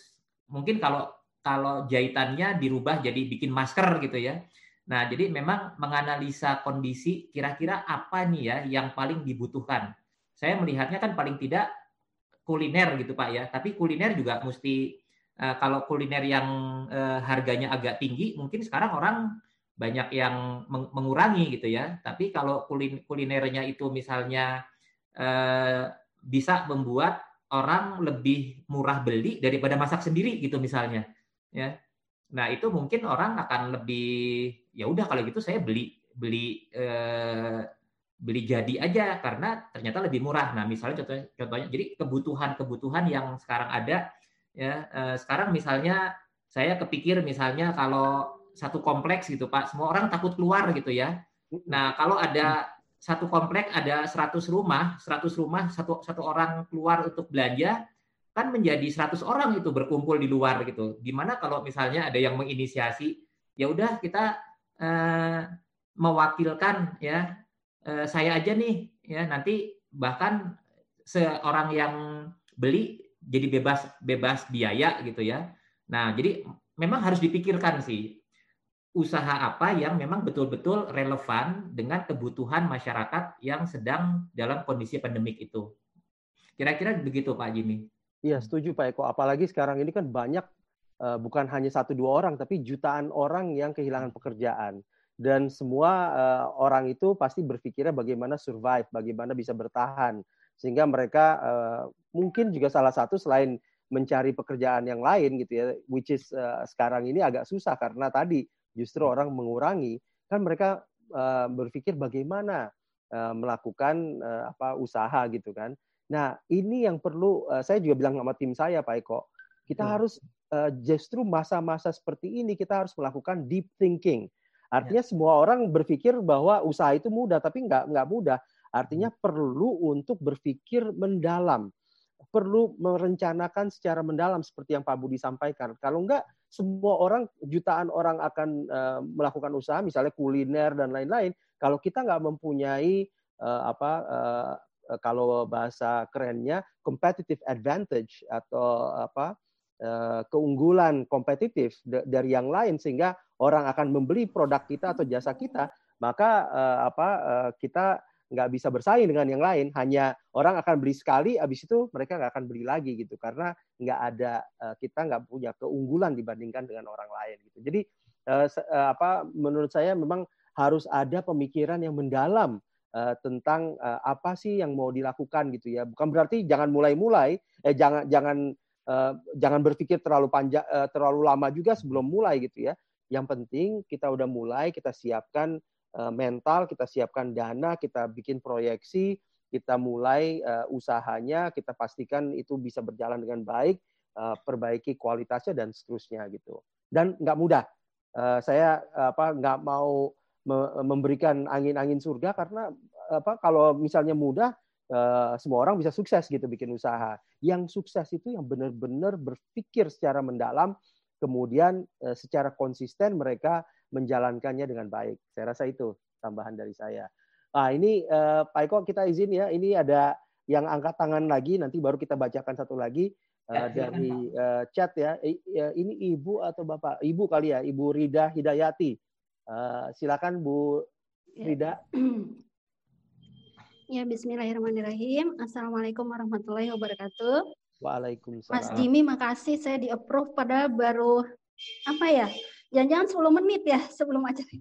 mungkin kalau kalau jahitannya dirubah jadi bikin masker gitu ya. Nah jadi memang menganalisa kondisi kira-kira apa nih ya yang paling dibutuhkan? Saya melihatnya kan paling tidak kuliner gitu pak ya tapi kuliner juga mesti uh, kalau kuliner yang uh, harganya agak tinggi, mungkin sekarang orang banyak yang mengurangi gitu ya. Tapi kalau kulin kulinernya itu misalnya uh, bisa membuat orang lebih murah beli daripada masak sendiri gitu misalnya, ya. Nah itu mungkin orang akan lebih ya udah kalau gitu saya beli beli eh, beli jadi aja karena ternyata lebih murah. Nah misalnya contohnya, contohnya jadi kebutuhan-kebutuhan yang sekarang ada ya eh, sekarang misalnya saya kepikir misalnya kalau satu kompleks gitu Pak semua orang takut keluar gitu ya. Nah kalau ada satu kompleks ada 100 rumah 100 rumah satu satu orang keluar untuk belanja kan menjadi 100 orang itu berkumpul di luar gitu. Gimana kalau misalnya ada yang menginisiasi ya udah kita uh, mewakilkan ya saya aja nih ya nanti bahkan seorang yang beli jadi bebas bebas biaya gitu ya. Nah, jadi memang harus dipikirkan sih usaha apa yang memang betul-betul relevan dengan kebutuhan masyarakat yang sedang dalam kondisi pandemik itu. Kira-kira begitu Pak Jimmy. Iya, setuju Pak Eko. Apalagi sekarang ini kan banyak eh, bukan hanya satu dua orang tapi jutaan orang yang kehilangan pekerjaan dan semua uh, orang itu pasti berpikirnya bagaimana survive, bagaimana bisa bertahan, sehingga mereka uh, mungkin juga salah satu selain mencari pekerjaan yang lain gitu ya, which is uh, sekarang ini agak susah karena tadi justru hmm. orang mengurangi, kan mereka uh, berpikir bagaimana uh, melakukan uh, apa usaha gitu kan. Nah ini yang perlu uh, saya juga bilang sama tim saya Pak Eko, kita hmm. harus uh, justru masa-masa seperti ini kita harus melakukan deep thinking Artinya ya. semua orang berpikir bahwa usaha itu mudah, tapi nggak nggak mudah. Artinya hmm. perlu untuk berpikir mendalam, perlu merencanakan secara mendalam seperti yang Pak Budi sampaikan. Kalau nggak, semua orang jutaan orang akan uh, melakukan usaha, misalnya kuliner dan lain-lain. Kalau kita nggak mempunyai uh, apa uh, kalau bahasa kerennya competitive advantage atau apa keunggulan kompetitif dari yang lain sehingga orang akan membeli produk kita atau jasa kita maka uh, apa uh, kita nggak bisa bersaing dengan yang lain. Hanya orang akan beli sekali habis itu mereka nggak akan beli lagi gitu karena nggak ada kita nggak punya keunggulan dibandingkan dengan orang lain gitu. Jadi apa menurut saya memang harus ada pemikiran yang mendalam tentang apa sih yang mau dilakukan gitu ya. Bukan berarti jangan mulai-mulai eh jangan jangan Eh, jangan berpikir terlalu panjang uh, terlalu lama juga sebelum mulai gitu ya. Yang penting kita udah mulai, kita siapkan uh, mental, kita siapkan dana, kita bikin proyeksi, kita mulai usahanya, kita pastikan itu bisa berjalan dengan baik, perbaiki kualitasnya dan seterusnya gitu. Dan nggak mudah. Saya apa nggak mau memberikan angin-angin surga karena apa kalau misalnya mudah uh, semua orang bisa sukses gitu bikin usaha. Yang sukses itu yang benar-benar berpikir secara mendalam, kemudian uh, secara konsisten mereka menjalankannya dengan baik. Saya rasa itu tambahan dari saya. Nah ini uh, Pak Eko kita izin ya, ini ada yang angkat tangan lagi, nanti baru kita bacakan satu lagi uh, dari uh, chat ya. Ini ibu atau bapak? Ibu kali ya, Ibu Rida Hidayati. Uh, silakan Bu ya. Rida. Ya, bismillahirrahmanirrahim. Assalamualaikum warahmatullahi wabarakatuh. Waalaikumsalam. Mas Jimmy, makasih saya di approve pada baru apa ya? Jangan-jangan 10 menit ya sebelum acara.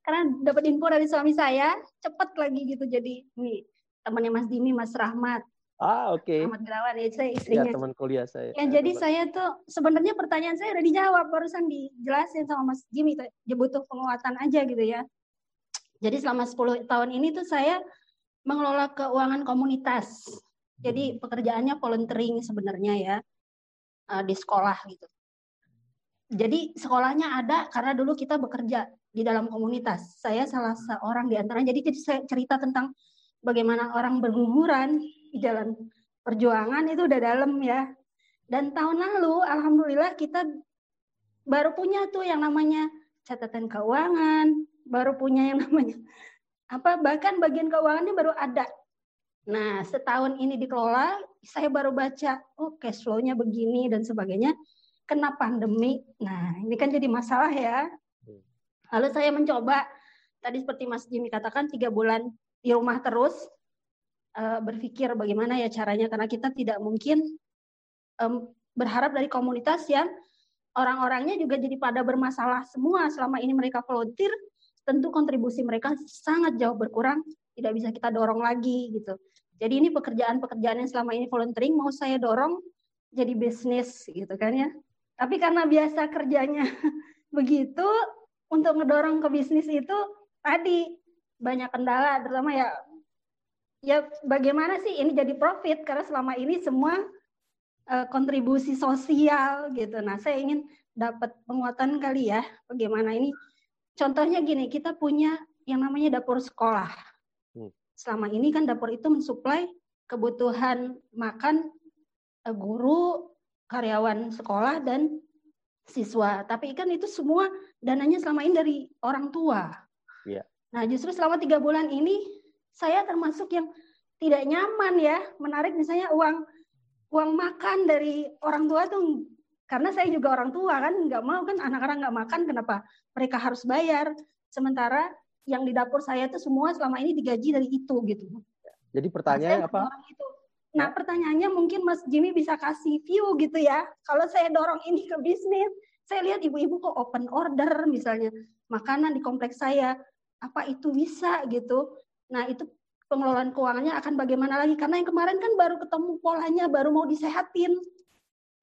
Karena dapat info dari suami saya, cepat lagi gitu. Jadi nih temannya Mas Jimmy, Mas Rahmat. Ah, oke. Okay. Rahmat Gerawan ya, saya istrinya. Ya, teman kuliah saya. Ya, jadi saya tuh sebenarnya pertanyaan saya udah dijawab barusan dijelasin sama Mas Jimmy, butuh penguatan aja gitu ya. Jadi selama 10 tahun ini tuh saya mengelola keuangan komunitas. Jadi hmm. pekerjaannya volunteering sebenarnya ya eh, di sekolah gitu. Jadi sekolahnya ada karena dulu kita bekerja di dalam komunitas. Saya salah seorang di antara. Jadi saya cerita tentang bagaimana orang berguguran di jalan perjuangan itu udah dalam ya. Dan tahun lalu alhamdulillah kita baru punya tuh yang namanya catatan keuangan, baru punya yang namanya apa bahkan bagian keuangannya baru ada. Nah, setahun ini dikelola, saya baru baca, oh cash flow-nya begini dan sebagainya. Kena pandemi, nah ini kan jadi masalah ya. Lalu saya mencoba, tadi seperti Mas Jimmy katakan, tiga bulan di rumah terus, uh, berpikir bagaimana ya caranya, karena kita tidak mungkin berharap dari komunitas yang orang-orangnya juga jadi pada bermasalah semua selama ini mereka volunteer, tentu kontribusi mereka sangat jauh berkurang, tidak bisa kita dorong lagi gitu. Jadi ini pekerjaan-pekerjaan yang selama ini volunteering mau saya dorong jadi bisnis gitu kan ya. Tapi karena biasa kerjanya begitu, untuk ngedorong ke bisnis itu tadi banyak kendala, terutama ya ya bagaimana sih ini jadi profit karena selama ini semua uh, kontribusi sosial gitu. Nah, saya ingin dapat penguatan kali ya bagaimana ini Contohnya gini, kita punya yang namanya dapur sekolah. Hmm. Selama ini kan dapur itu mensuplai kebutuhan makan eh, guru, karyawan sekolah dan siswa. Tapi kan itu semua dananya selama ini dari orang tua. Iya. Nah justru selama tiga bulan ini saya termasuk yang tidak nyaman ya menarik misalnya uang uang makan dari orang tua tuh karena saya juga orang tua kan nggak mau kan anak-anak nggak makan kenapa mereka harus bayar sementara yang di dapur saya itu semua selama ini digaji dari itu gitu. Jadi pertanyaannya apa? itu. Nah pertanyaannya mungkin Mas Jimmy bisa kasih view gitu ya. Kalau saya dorong ini ke bisnis, saya lihat ibu-ibu kok open order misalnya makanan di kompleks saya, apa itu bisa gitu. Nah itu pengelolaan keuangannya akan bagaimana lagi? Karena yang kemarin kan baru ketemu polanya, baru mau disehatin,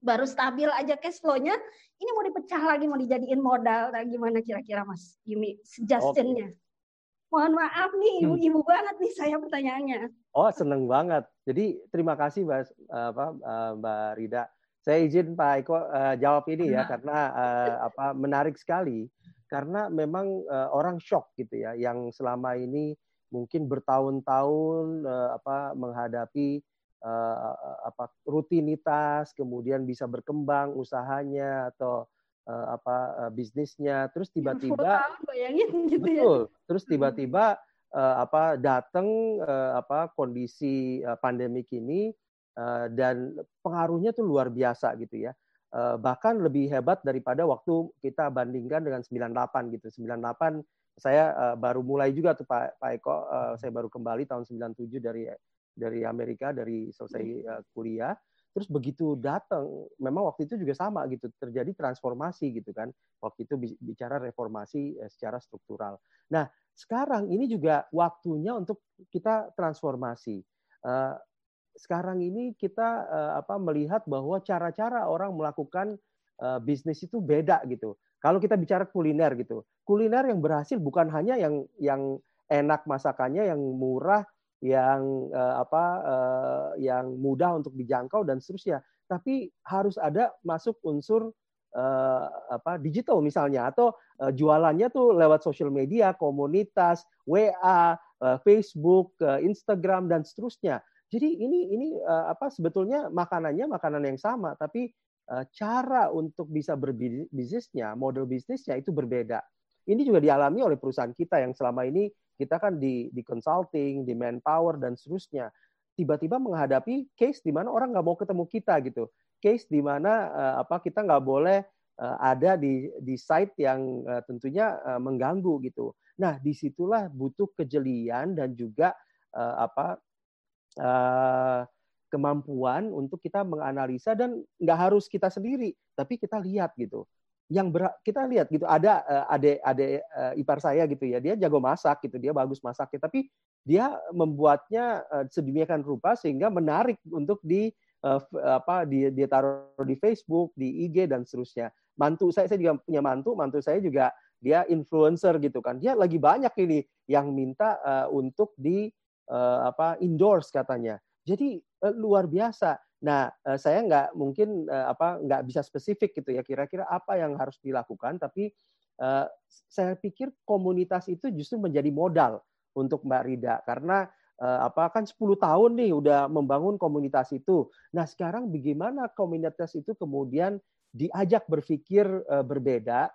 baru stabil aja cash flow-nya, ini mau dipecah lagi, mau dijadiin modal. Nah, gimana kira-kira Mas Jimmy suggestion-nya? Okay. Mohon maaf nih, hmm. ibu-ibu hmm. banget nih saya pertanyaannya. Oh, seneng banget. Jadi terima kasih Mbak, apa, eh, Mbak Rida. Saya izin Pak Eko uh, jawab ini ya, karena uh, apa menarik sekali. Karena memang uh, orang shock gitu ya, yang selama ini mungkin bertahun-tahun uh, apa menghadapi apa rutinitas, kemudian bisa berkembang usahanya atau uh, apa uh, bisnisnya. Terus tiba-tiba bayangin gitu ya. betul. Ya. terus tiba-tiba apa datang apa kondisi pandemik ini dan pengaruhnya tuh luar biasa gitu ya. Bahkan lebih hebat daripada waktu kita bandingkan dengan 98 gitu. 98 saya baru mulai juga tuh Pak Pak Eko saya baru kembali tahun 97 dari dari Amerika dari selesai uh, kuliah Terus begitu datang, memang waktu itu juga sama gitu, terjadi transformasi gitu kan. Waktu itu bicara reformasi eh, secara struktural. Nah, sekarang ini juga waktunya untuk kita transformasi. Eh, sekarang ini kita apa melihat bahwa cara-cara orang melakukan bisnis itu beda gitu. Kalau kita bicara kuliner gitu, kuliner yang berhasil bukan hanya yang yang enak masakannya, yang murah, yang uh, apa uh, yang mudah untuk dijangkau dan seterusnya. Tapi harus ada masuk unsur uh, apa digital misalnya atau uh, jualannya tuh lewat sosial media, komunitas, WA, uh, Facebook, uh, Instagram dan seterusnya. Jadi ini ini uh, apa sebetulnya makanannya makanan yang sama tapi uh, cara untuk bisa berbisnisnya, model bisnisnya itu berbeda. Ini juga dialami oleh perusahaan kita yang selama ini kita kan di di consulting, di manpower dan seterusnya. Tiba-tiba menghadapi case di mana orang nggak mau ketemu kita gitu. Case di mana uh, apa kita nggak boleh uh, ada di di site yang uh, tentunya uh, mengganggu gitu. Nah, di situlah butuh kejelian dan juga uh, apa uh, kemampuan untuk kita menganalisa dan nggak harus kita sendiri, tapi kita lihat gitu yang ber, kita lihat gitu ada uh, ade ade uh, ipar saya gitu ya dia jago masak gitu dia bagus masaknya tapi dia membuatnya uh, sedemikian rupa sehingga menarik untuk di uh, apa di dia taruh di Facebook di IG dan seterusnya. Mantu saya saya juga punya mantu mantu saya juga dia influencer gitu kan. Dia lagi banyak ini yang minta uh, untuk di uh, apa endorse katanya. Jadi uh, luar biasa Nah, eh, saya nggak mungkin eh, apa nggak bisa spesifik gitu ya kira-kira apa yang harus dilakukan, tapi uh, saya pikir komunitas itu justru menjadi modal untuk Mbak Rida karena apa kan 10 tahun nih udah membangun komunitas itu. Nah, sekarang bagaimana komunitas itu kemudian diajak berpikir berbeda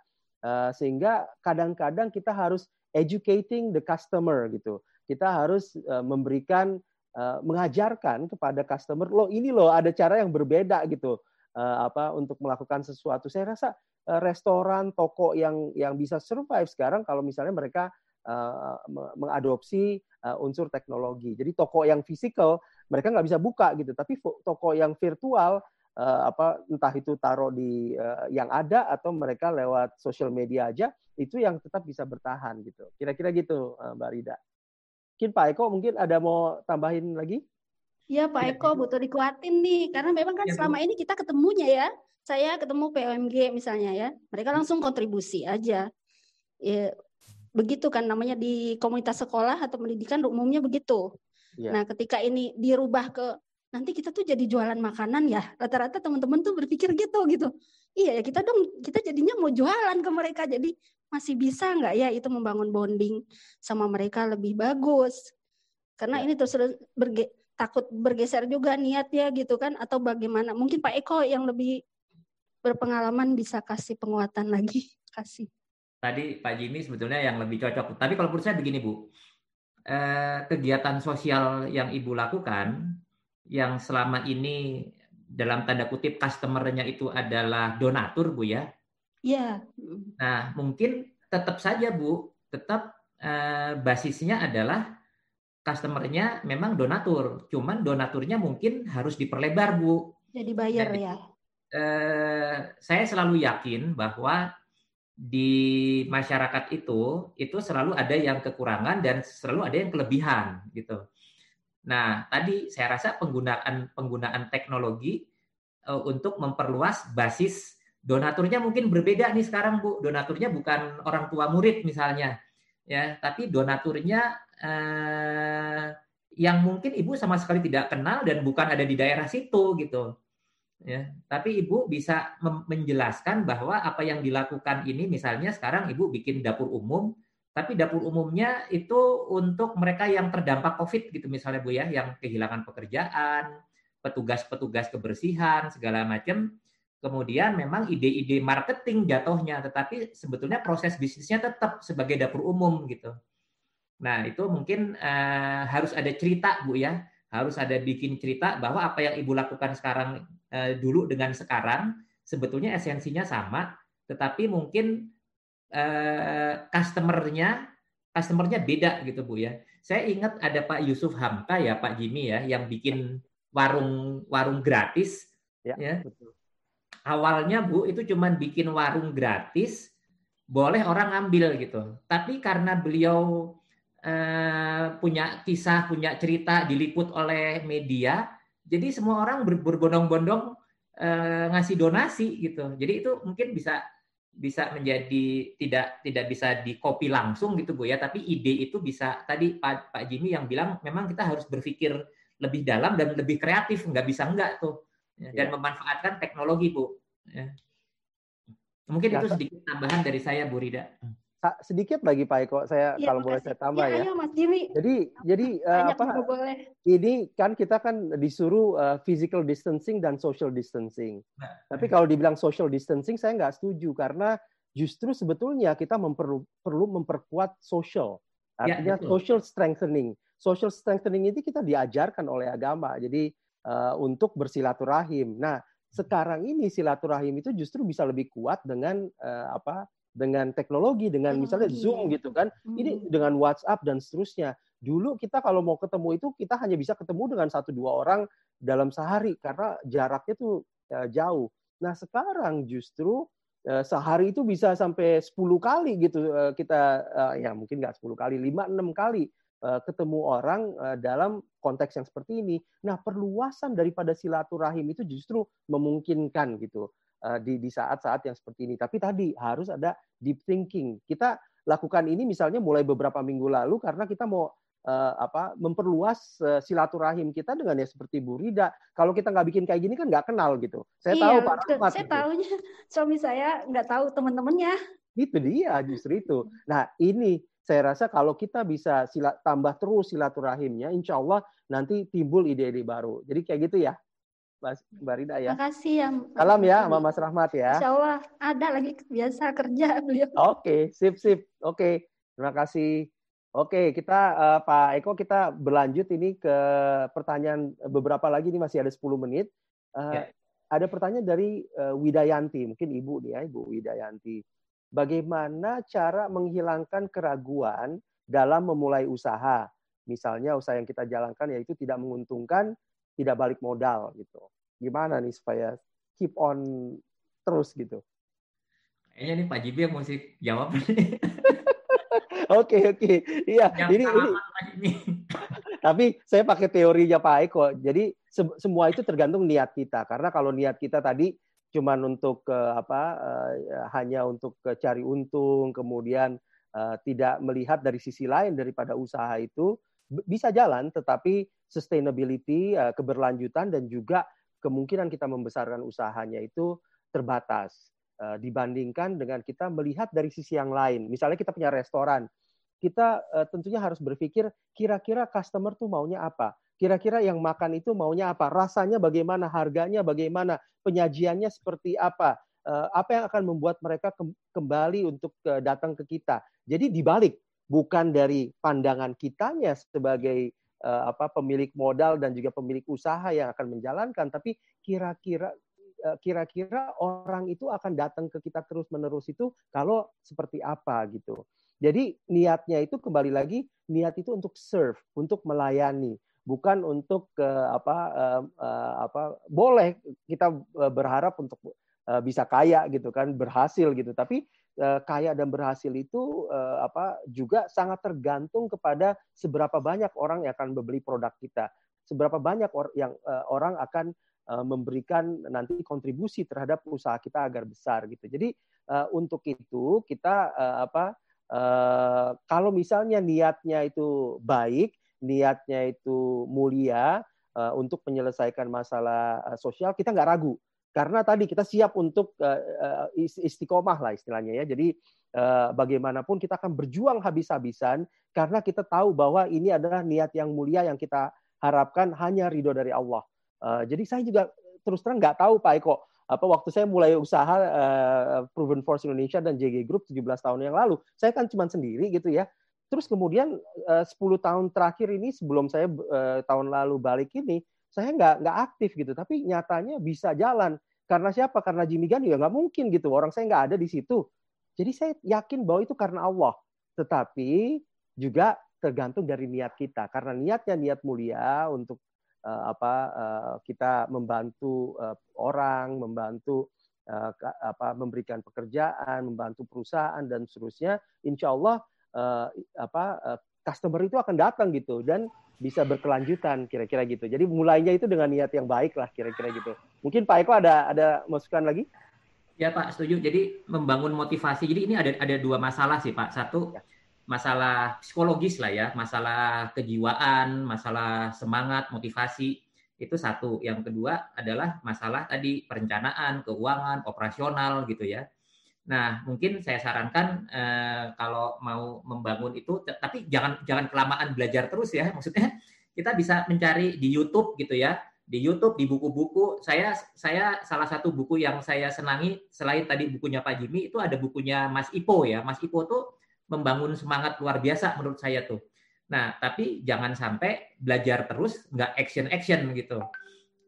sehingga kadang-kadang kita harus educating the customer gitu. Kita harus memberikan Eh, mengajarkan kepada customer lo ini loh ada cara yang berbeda gitu uh, apa untuk melakukan sesuatu. Saya rasa uh, restoran, toko yang yang bisa survive sekarang kalau misalnya mereka uh, mengadopsi uh, unsur teknologi. Jadi toko yang fisikal mereka nggak bisa buka gitu, tapi toko yang virtual uh, apa entah itu taruh di yang ada atau mereka lewat sosial media aja itu yang tetap bisa bertahan gitu. Kira-kira gitu uh, Mbak Rida. Mungkin Pak Eko mungkin ada mau tambahin lagi? Iya Pak Eko butuh dikuatin nih. Karena memang kan ya, selama ini kita ketemunya ya. Saya ketemu PMG misalnya ya. Mereka langsung kontribusi aja. Ya, begitu kan namanya di komunitas sekolah atau pendidikan umumnya begitu. Ya. nah ketika ini dirubah ke nanti kita tuh jadi jualan makanan ya. Rata-rata teman-teman tuh berpikir gitu gitu. Iya ya kita dong kita jadinya mau jualan ke mereka. Jadi masih bisa nggak ya itu membangun bonding sama mereka lebih bagus? Karena ya. ini terus berge, takut bergeser juga niatnya gitu kan? Atau bagaimana? Mungkin Pak Eko yang lebih berpengalaman bisa kasih penguatan lagi kasih. Tadi Pak Jimmy sebetulnya yang lebih cocok. Tapi kalau menurut saya begini Bu. Eh, kegiatan sosial yang Ibu lakukan yang selama ini dalam tanda kutip customernya itu adalah donatur Bu ya Iya. Nah, mungkin tetap saja Bu, tetap eh, basisnya adalah customernya memang donatur, cuman donaturnya mungkin harus diperlebar Bu. Jadi bayar Jadi, ya. Eh, saya selalu yakin bahwa di masyarakat itu itu selalu ada yang kekurangan dan selalu ada yang kelebihan gitu. Nah, tadi saya rasa penggunaan penggunaan teknologi uh, untuk memperluas basis donaturnya mungkin berbeda nih sekarang Bu. Donaturnya bukan orang tua murid misalnya ya, tapi donaturnya eh, yang mungkin ibu sama sekali tidak kenal dan bukan ada di daerah situ gitu. Ya, tapi ibu bisa menjelaskan bahwa apa yang dilakukan ini misalnya sekarang ibu bikin dapur umum, tapi dapur umumnya itu untuk mereka yang terdampak COVID gitu misalnya Bu ya, yang kehilangan pekerjaan, petugas-petugas kebersihan segala macam kemudian memang ide-ide marketing jatuhnya, tetapi sebetulnya proses bisnisnya tetap sebagai dapur umum gitu. Nah itu mungkin uh, harus ada cerita bu ya, harus ada bikin cerita bahwa apa yang ibu lakukan sekarang uh, dulu dengan sekarang sebetulnya esensinya sama, tetapi mungkin uh, customernya customernya beda gitu bu ya. Saya ingat ada Pak Yusuf Hamka ya Pak Jimmy ya yang bikin warung warung gratis ya, ya. Betul awalnya Bu itu cuma bikin warung gratis, boleh orang ambil gitu. Tapi karena beliau eh, punya kisah, punya cerita diliput oleh media, jadi semua orang ber berbondong-bondong eh, ngasih donasi gitu. Jadi itu mungkin bisa bisa menjadi tidak tidak bisa dikopi langsung gitu Bu ya, tapi ide itu bisa tadi Pak Pak Jimmy yang bilang memang kita harus berpikir lebih dalam dan lebih kreatif, nggak bisa enggak tuh dan ya. memanfaatkan teknologi bu. Ya. Mungkin ya, itu sedikit tambahan dari saya Bu Rida. Sedikit lagi Pak Eko, saya ya, kalau boleh saya tambah ya. ya. Mas Jimmy. Jadi jadi uh, apa? Boleh. Ini kan kita kan disuruh uh, physical distancing dan social distancing. Nah, Tapi kalau dibilang social distancing saya nggak setuju karena justru sebetulnya kita memperlu perlu memperkuat social. Ya, Artinya ya, social strengthening. Social strengthening itu kita diajarkan oleh agama. Jadi uh, untuk bersilaturahim. Nah, sekarang ini silaturahim itu justru bisa lebih kuat dengan uh, apa? dengan teknologi, dengan misalnya Zoom gitu kan. Ini hmm. dengan WhatsApp dan seterusnya. Dulu kita kalau mau ketemu itu kita hanya bisa ketemu dengan satu dua orang dalam sehari karena jaraknya tuh uh, jauh. Nah, sekarang justru sehari itu bisa sampai 10 kali gitu kita ya mungkin nggak 10 kali, 5 6 kali ketemu orang eh, dalam konteks yang seperti ini. Nah, perluasan daripada silaturahim itu justru memungkinkan gitu eh, di di saat-saat yang seperti ini. Tapi tadi harus ada deep thinking. Kita lakukan ini misalnya mulai beberapa minggu lalu karena kita mau uh, apa memperluas uh, silaturahim kita dengan ya seperti Bu Rida. Kalau kita nggak bikin kayak gini kan nggak kenal gitu. Saya iya, tahu Pak Rahmat. Saya gitu. tahunya suami saya nggak tahu teman-temannya. Itu dia justru itu. Nah ini saya rasa kalau kita bisa sila, tambah terus silaturahimnya, insya Allah nanti timbul ide-ide baru. Jadi kayak gitu ya, Mas Mbak Rida ya. Makasih ya. Salam ya sama Mas Rahmat ya. Insya Allah ada lagi biasa kerja beliau. Oke, sip sip. Oke, terima kasih. Oke, kita uh, Pak Eko kita berlanjut ini ke pertanyaan beberapa lagi ini masih ada 10 menit. Uh, ya. Ada pertanyaan dari uh, Widayanti, mungkin Ibu nih ya, Ibu Widayanti bagaimana cara menghilangkan keraguan dalam memulai usaha. Misalnya usaha yang kita jalankan yaitu tidak menguntungkan, tidak balik modal gitu. Gimana nih supaya keep on terus gitu? Kayaknya nih Pak Jibi yang mesti jawab. Oke oke, iya ini ini. Tapi saya pakai teorinya Pak Eko. Jadi se semua itu tergantung niat kita. Karena kalau niat kita tadi cuman untuk uh, apa uh, hanya untuk uh, cari untung kemudian tidak melihat dari sisi lain daripada usaha itu bisa jalan tetapi sustainability keberlanjutan dan juga kemungkinan kita membesarkan usahanya itu terbatas dibandingkan dengan kita melihat dari sisi yang lain. Misalnya kita punya restoran kita tentunya harus berpikir kira-kira customer tuh maunya apa Kira-kira yang makan itu maunya apa? Rasanya bagaimana? Harganya bagaimana? Penyajiannya seperti apa? apa yang akan membuat mereka kembali untuk datang ke kita. Jadi dibalik, bukan dari pandangan kitanya sebagai apa pemilik modal dan juga pemilik usaha yang akan menjalankan, tapi kira-kira kira-kira orang itu akan datang ke kita terus-menerus itu kalau seperti apa gitu. Jadi niatnya itu kembali lagi niat itu untuk serve, untuk melayani, bukan untuk uh, apa uh, apa boleh kita berharap untuk uh, bisa kaya gitu kan, berhasil gitu. Tapi kaya dan berhasil itu apa juga sangat tergantung kepada seberapa banyak orang yang akan membeli produk kita, seberapa banyak or yang orang akan memberikan nanti kontribusi terhadap usaha kita agar besar gitu. Jadi untuk itu kita apa kalau misalnya niatnya itu baik, niatnya itu mulia uh, untuk menyelesaikan masalah uh, sosial, kita nggak ragu. Karena tadi kita siap untuk uh, istiqomah lah istilahnya ya. Jadi uh, bagaimanapun kita akan berjuang habis-habisan karena kita tahu bahwa ini adalah niat yang mulia yang kita harapkan hanya ridho dari Allah. Uh, jadi saya juga terus terang nggak tahu Pak Eko apa waktu saya mulai usaha uh, Proven Force Indonesia dan JG Group 17 tahun yang lalu, saya kan cuma sendiri gitu ya. Terus kemudian eh, uh, 10 tahun terakhir ini sebelum saya uh, tahun lalu balik ini, saya nggak nggak aktif gitu. Tapi nyatanya bisa jalan. Karena siapa? Karena Jimmy Gunn ya nggak mungkin gitu. Orang saya nggak ada di situ. Jadi saya yakin bahwa itu karena Allah. Tetapi juga tergantung dari niat kita. Karena niatnya niat mulia untuk uh, apa uh, kita membantu uh, orang, membantu uh, apa memberikan pekerjaan, membantu perusahaan dan seterusnya, insya Allah uh, apa uh, customer itu akan datang gitu dan bisa berkelanjutan kira-kira gitu. Jadi mulainya itu dengan niat yang baik lah kira-kira gitu. Mungkin Pak Eko ada ada masukan lagi? Ya Pak, setuju. Jadi membangun motivasi. Jadi ini ada ada dua masalah sih Pak. Satu ya masalah psikologis lah ya, masalah kejiwaan, masalah semangat, motivasi itu satu. Yang kedua adalah masalah tadi perencanaan, keuangan, operasional gitu ya. Nah, mungkin saya sarankan eh, kalau mau membangun itu, tapi jangan jangan kelamaan belajar terus ya. Maksudnya kita bisa mencari di YouTube gitu ya, di YouTube, di buku-buku. Saya saya salah satu buku yang saya senangi selain tadi bukunya Pak Jimmy itu ada bukunya Mas Ipo ya. Mas Ipo tuh membangun semangat luar biasa menurut saya tuh. Nah, tapi jangan sampai belajar terus nggak action-action gitu.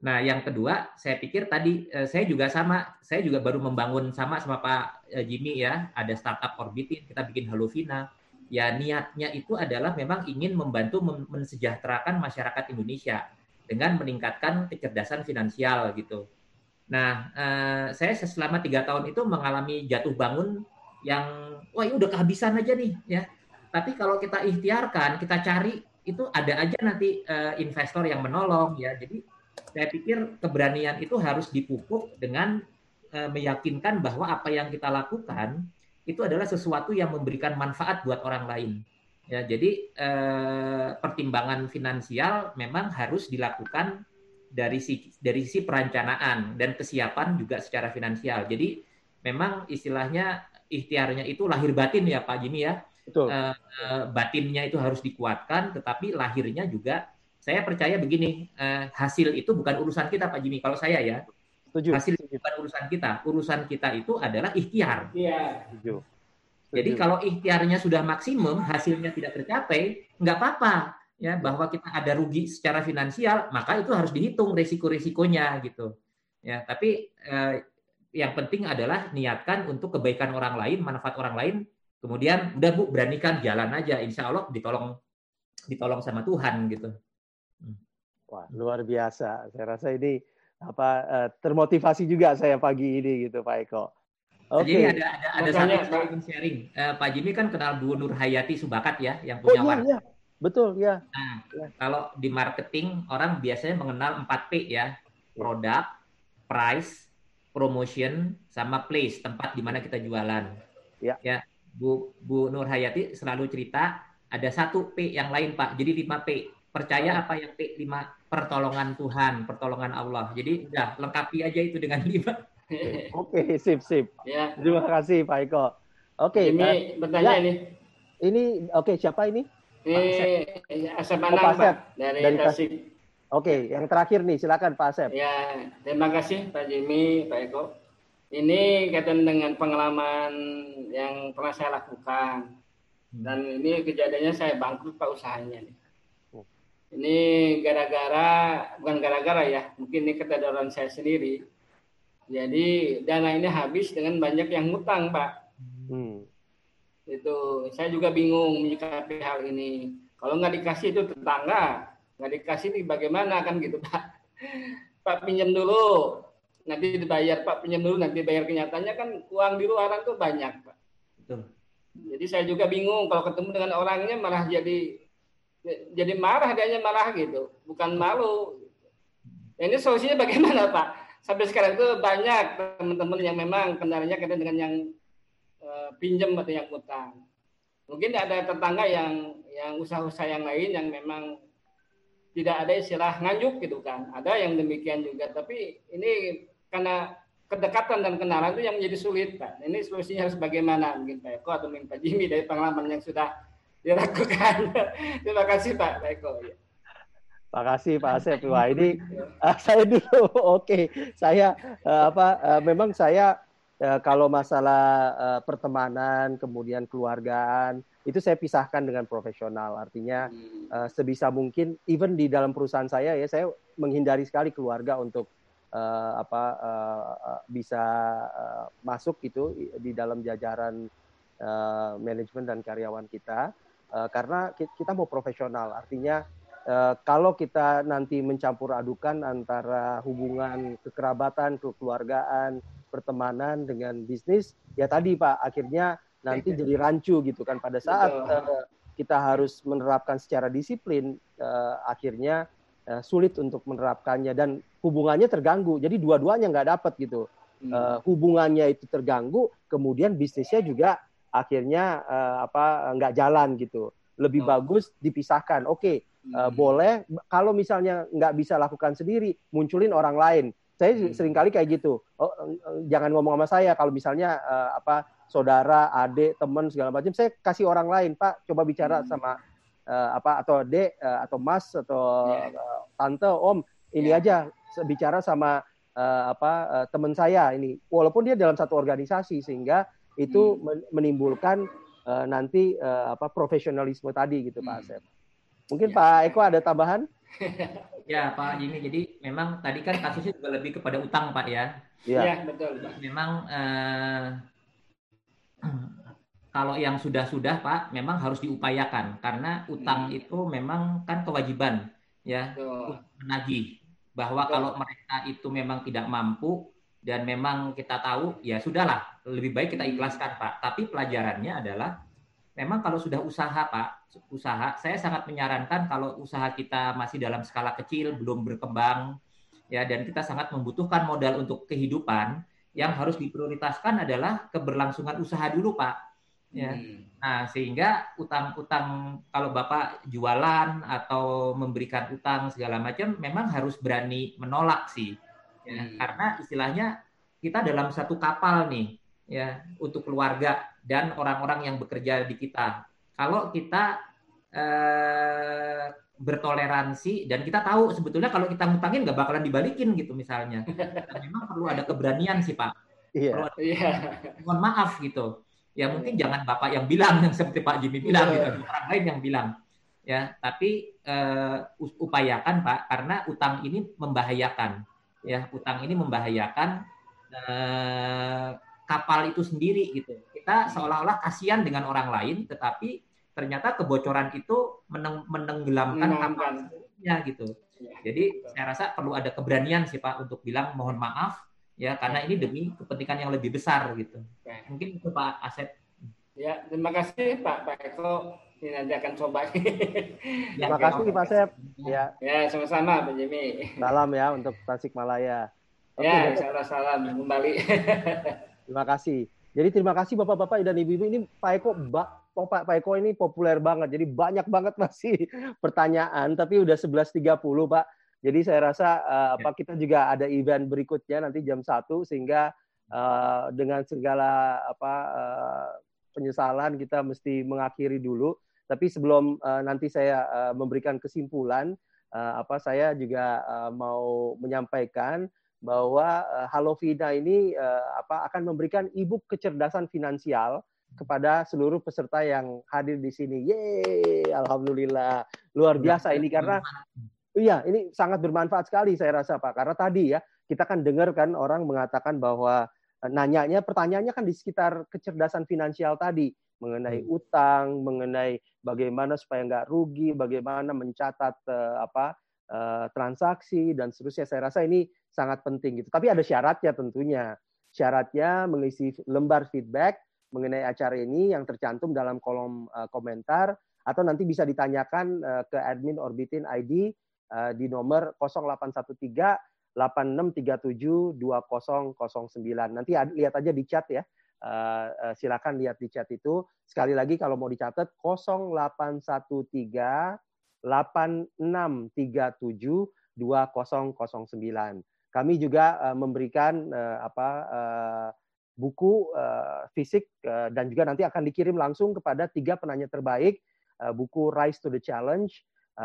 Nah, yang kedua, saya pikir tadi eh, saya juga sama, saya juga baru membangun sama sama Pak eh, Jimmy ya, ada startup Orbitin, kita bikin Halovina. Ya niatnya itu adalah memang ingin membantu mensejahterakan masyarakat Indonesia dengan meningkatkan kecerdasan finansial gitu. Nah, eh, saya selama tiga tahun itu mengalami jatuh bangun yang wah ini udah kehabisan aja nih ya. Tapi kalau kita ikhtiarkan, kita cari itu ada aja nanti uh, investor yang menolong ya. Jadi saya pikir keberanian itu harus dipupuk dengan uh, meyakinkan bahwa apa yang kita lakukan itu adalah sesuatu yang memberikan manfaat buat orang lain. Ya, jadi eh, pertimbangan finansial memang harus dilakukan dari sisi dari sisi perencanaan dan kesiapan juga secara finansial. Jadi memang istilahnya ikhtiarnya itu lahir batin ya Pak Jimmy ya. Betul. Uh, uh, batinnya itu harus dikuatkan, tetapi lahirnya juga saya percaya begini, uh, hasil itu bukan urusan kita Pak Jimmy. Kalau saya ya, Setuju. hasil itu bukan urusan kita. Urusan kita itu adalah ikhtiar. Iya. Setuju. Jadi kalau ikhtiarnya sudah maksimum, hasilnya tidak tercapai, nggak apa-apa ya bahwa kita ada rugi secara finansial, maka itu harus dihitung resiko-resikonya gitu. Ya, tapi eh, yang penting adalah niatkan untuk kebaikan orang lain, manfaat orang lain. Kemudian udah Bu beranikan jalan aja, insya Allah ditolong ditolong sama Tuhan gitu. Wah luar biasa. Saya rasa ini apa eh, termotivasi juga saya pagi ini gitu Pak Eko. Oke. Okay. Jadi ada ada ada satu yang ingin sharing. Uh, Pak Jimmy kan kenal Bu Nur Hayati Subakat ya, yang punya oh, iya, iya. Betul ya. Nah, ya. kalau di marketing orang biasanya mengenal 4 P ya, produk, price, promotion sama place tempat di mana kita jualan. Ya. Ya, Bu Bu Nur Hayati selalu cerita ada satu P yang lain Pak. Jadi 5 P. Percaya apa yang P 5 pertolongan Tuhan, pertolongan Allah. Jadi udah lengkapi aja itu dengan 5. Oke, sip sip. Ya. Terima kasih Pak Eko. Oke, ini uh, bertanya ya. ini. Ini oke, okay, siapa ini? Ini Asep Anang, oh, Pak, dari, dari Tasik. Oke, yang terakhir nih, silakan Pak Asep. Ya, terima kasih Pak Jimmy, Pak Eko. ini kaitan dengan pengalaman yang pernah saya lakukan. Dan ini kejadiannya saya bangkrut pak usahanya nih. Ini gara-gara bukan gara-gara ya, mungkin ini ketadaran saya sendiri. Jadi dana ini habis dengan banyak yang ngutang pak. Hmm. Itu saya juga bingung menyikapi hal ini. Kalau nggak dikasih itu tetangga, nggak dikasih ini bagaimana kan gitu pak. Pak pinjam dulu, nanti dibayar Pak pinjam dulu nanti bayar kenyataannya kan uang di luaran tuh banyak Pak. Betul. Jadi saya juga bingung kalau ketemu dengan orangnya malah jadi jadi marah dia marah gitu, bukan malu. Ya, ini solusinya bagaimana Pak? Sampai sekarang itu banyak teman-teman yang memang kendalanya kaitan dengan yang uh, pinjam atau yang utang. Mungkin ada tetangga yang yang usaha-usaha yang lain yang memang tidak ada istilah nganjuk gitu kan. Ada yang demikian juga, tapi ini karena kedekatan dan kenalan itu yang menjadi sulit Pak. Ini solusinya harus bagaimana mungkin Pak Eko atau mungkin Pak Jimmy dari pengalaman yang sudah dilakukan. Terima kasih Pak, Eko. Ya. Terima kasih Pak Asep. Wah ini uh, saya dulu oke. Okay. Saya uh, apa uh, memang saya uh, kalau masalah uh, pertemanan kemudian keluargaan itu saya pisahkan dengan profesional. Artinya uh, sebisa mungkin even di dalam perusahaan saya ya saya menghindari sekali keluarga untuk uh, apa uh, bisa uh, masuk itu di dalam jajaran uh, manajemen dan karyawan kita uh, karena kita mau profesional artinya uh, kalau kita nanti mencampur adukan antara hubungan kekerabatan kekeluargaan pertemanan dengan bisnis ya tadi pak akhirnya nanti jadi rancu gitu kan pada saat uh, kita harus menerapkan secara disiplin uh, akhirnya uh, sulit untuk menerapkannya dan hubungannya terganggu. Jadi dua-duanya nggak dapat gitu. Hmm. Uh, hubungannya itu terganggu, kemudian bisnisnya juga akhirnya uh, apa nggak jalan gitu. Lebih oh. bagus dipisahkan. Oke, okay, uh, hmm. boleh kalau misalnya nggak bisa lakukan sendiri, munculin orang lain. Saya hmm. sering kali kayak gitu. Oh, jangan ngomong sama saya kalau misalnya uh, apa saudara, adik, teman segala macam, saya kasih orang lain, Pak, coba bicara hmm. sama uh, apa atau dek uh, atau mas atau yeah. uh, tante, om, ini yeah. aja bicara sama uh, apa uh, teman saya ini walaupun dia dalam satu organisasi sehingga itu hmm. menimbulkan uh, nanti uh, apa profesionalisme tadi gitu hmm. Pak Asep. Mungkin ya. Pak Eko ada tambahan? ya Pak Jimmy, jadi memang tadi kan kasusnya juga lebih kepada utang Pak ya. Iya ya, betul. Pak. Memang uh, kalau yang sudah-sudah Pak memang harus diupayakan karena utang hmm. itu memang kan kewajiban ya menagih bahwa Betul. kalau mereka itu memang tidak mampu dan memang kita tahu ya sudahlah lebih baik kita ikhlaskan Pak. Tapi pelajarannya adalah memang kalau sudah usaha Pak, usaha saya sangat menyarankan kalau usaha kita masih dalam skala kecil belum berkembang ya dan kita sangat membutuhkan modal untuk kehidupan yang harus diprioritaskan adalah keberlangsungan usaha dulu Pak ya. Hmm. Nah, sehingga utang-utang kalau Bapak jualan atau memberikan utang segala macam memang harus berani menolak sih. Ya, hmm. karena istilahnya kita dalam satu kapal nih ya untuk keluarga dan orang-orang yang bekerja di kita. Kalau kita eh, bertoleransi dan kita tahu sebetulnya kalau kita ngutangin nggak bakalan dibalikin gitu misalnya. Dan memang perlu ada keberanian sih Pak. Iya. Perlu ada, yeah. mohon maaf gitu ya mungkin jangan bapak yang bilang yang seperti Pak Jimmy bilang yeah. gitu, orang lain yang bilang ya tapi uh, upayakan Pak karena utang ini membahayakan ya utang ini membahayakan uh, kapal itu sendiri gitu kita seolah-olah kasihan dengan orang lain tetapi ternyata kebocoran itu meneng menenggelamkan kapalnya gitu iya. jadi saya rasa perlu ada keberanian sih Pak untuk bilang mohon maaf ya karena ini demi kepentingan yang lebih besar gitu. Mungkin itu Pak Asep. Ya, terima kasih Pak Pak Eko. Ini nanti akan coba. ya, terima kasih Pak Asep. Ya. Ya, sama-sama Pak Jimmy. Salam ya untuk Tasikmalaya. Oke, ya, salam salam kembali. terima kasih. Jadi terima kasih Bapak-bapak dan Ibu-ibu ini Pak Eko Pak Pak Pak Eko ini populer banget. Jadi banyak banget masih pertanyaan tapi udah 11.30 Pak. Jadi saya rasa uh, apa kita juga ada event berikutnya nanti jam satu sehingga uh, dengan segala apa uh, penyesalan kita mesti mengakhiri dulu. Tapi sebelum uh, nanti saya uh, memberikan kesimpulan, uh, apa saya juga uh, mau menyampaikan bahwa uh, Halovina ini uh, apa akan memberikan e-book kecerdasan finansial kepada seluruh peserta yang hadir di sini. Yeay, alhamdulillah. Luar biasa ini karena iya, ini sangat bermanfaat sekali saya rasa Pak. Karena tadi ya, kita kan dengar kan orang mengatakan bahwa nanyanya pertanyaannya kan di sekitar kecerdasan finansial tadi mengenai hmm. utang, mengenai bagaimana supaya nggak rugi, bagaimana mencatat uh, apa uh, transaksi dan seterusnya. Saya rasa ini sangat penting gitu. Tapi ada syaratnya tentunya. Syaratnya mengisi lembar feedback mengenai acara ini yang tercantum dalam kolom uh, komentar atau nanti bisa ditanyakan uh, ke admin Orbitin ID uh, di nomor 0813 8637 2009. Nanti lihat aja di chat ya. Uh, uh, silakan lihat di chat itu. Sekali lagi kalau mau dicatat 0813 8637 2009. Kami juga uh, memberikan apa buku fisik dan juga nanti akan dikirim langsung kepada tiga penanya terbaik buku Rise to the Challenge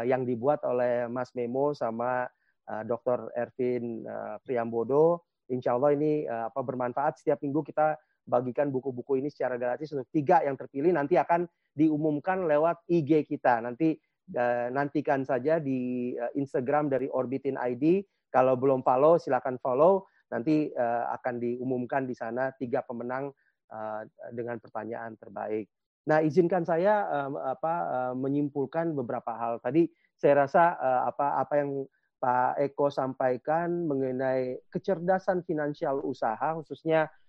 yang dibuat oleh Mas Memo sama uh, Dr. Ervin Priambodo. Insya Allah ini uh, apa bermanfaat. Setiap minggu kita bagikan buku-buku ini secara gratis untuk tiga yang terpilih nanti akan diumumkan lewat IG kita. Nanti uh, nantikan saja di uh, Instagram dari Orbitin ID. Kalau belum follow silakan follow. Nanti uh, akan diumumkan di sana tiga pemenang uh, dengan pertanyaan terbaik. Nah, izinkan saya apa uh, menyimpulkan beberapa hal. Tadi saya rasa uh, apa apa yang Pak Eko sampaikan mengenai kecerdasan finansial usaha khususnya Eh,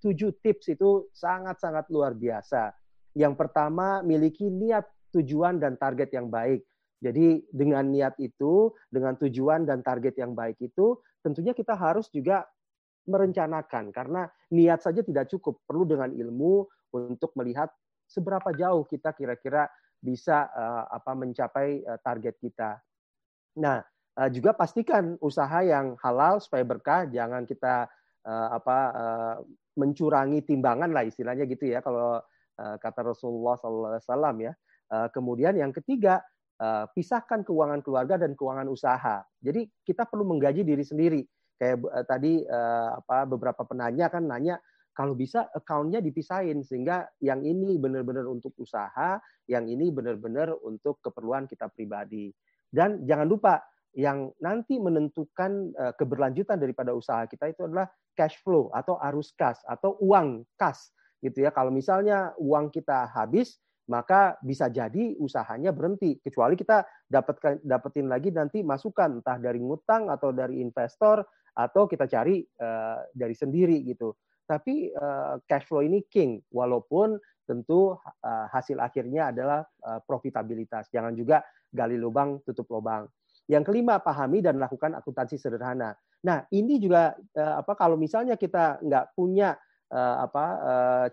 tujuh tips itu sangat-sangat luar biasa. Yang pertama, miliki niat, tujuan, dan target yang baik. Jadi dengan niat itu, dengan tujuan dan target yang baik itu, tentunya kita harus juga merencanakan karena niat saja tidak cukup, perlu dengan ilmu untuk melihat seberapa jauh kita kira-kira bisa uh, apa mencapai uh, target kita. Nah, juga pastikan usaha yang halal supaya berkah, jangan kita uh, apa uh, mencurangi timbangan lah istilahnya gitu ya kalau uh, kata Rasulullah SAW ya. Uh, kemudian yang ketiga uh, pisahkan keuangan keluarga dan keuangan usaha. Jadi kita perlu menggaji diri sendiri. Kayak uh, tadi uh, apa beberapa penanya kan nanya kalau bisa account-nya dipisahin sehingga yang ini benar-benar untuk usaha, yang ini benar-benar untuk keperluan kita pribadi. Dan jangan lupa yang nanti menentukan uh, keberlanjutan daripada usaha kita itu adalah cash flow atau arus kas atau uang kas gitu ya. Kalau misalnya uang kita habis, maka bisa jadi usahanya berhenti kecuali kita dapatkan dapetin lagi nanti masukan entah dari ngutang atau dari investor atau kita cari uh, dari sendiri gitu. Tapi uh, cash flow ini king walaupun tentu uh, hasil akhirnya adalah uh, profitabilitas. Jangan juga gali lubang tutup lubang. Yang kelima, pahami dan lakukan akuntansi sederhana. Nah, ini juga uh, apa kalau misalnya kita nggak punya uh, apa uh,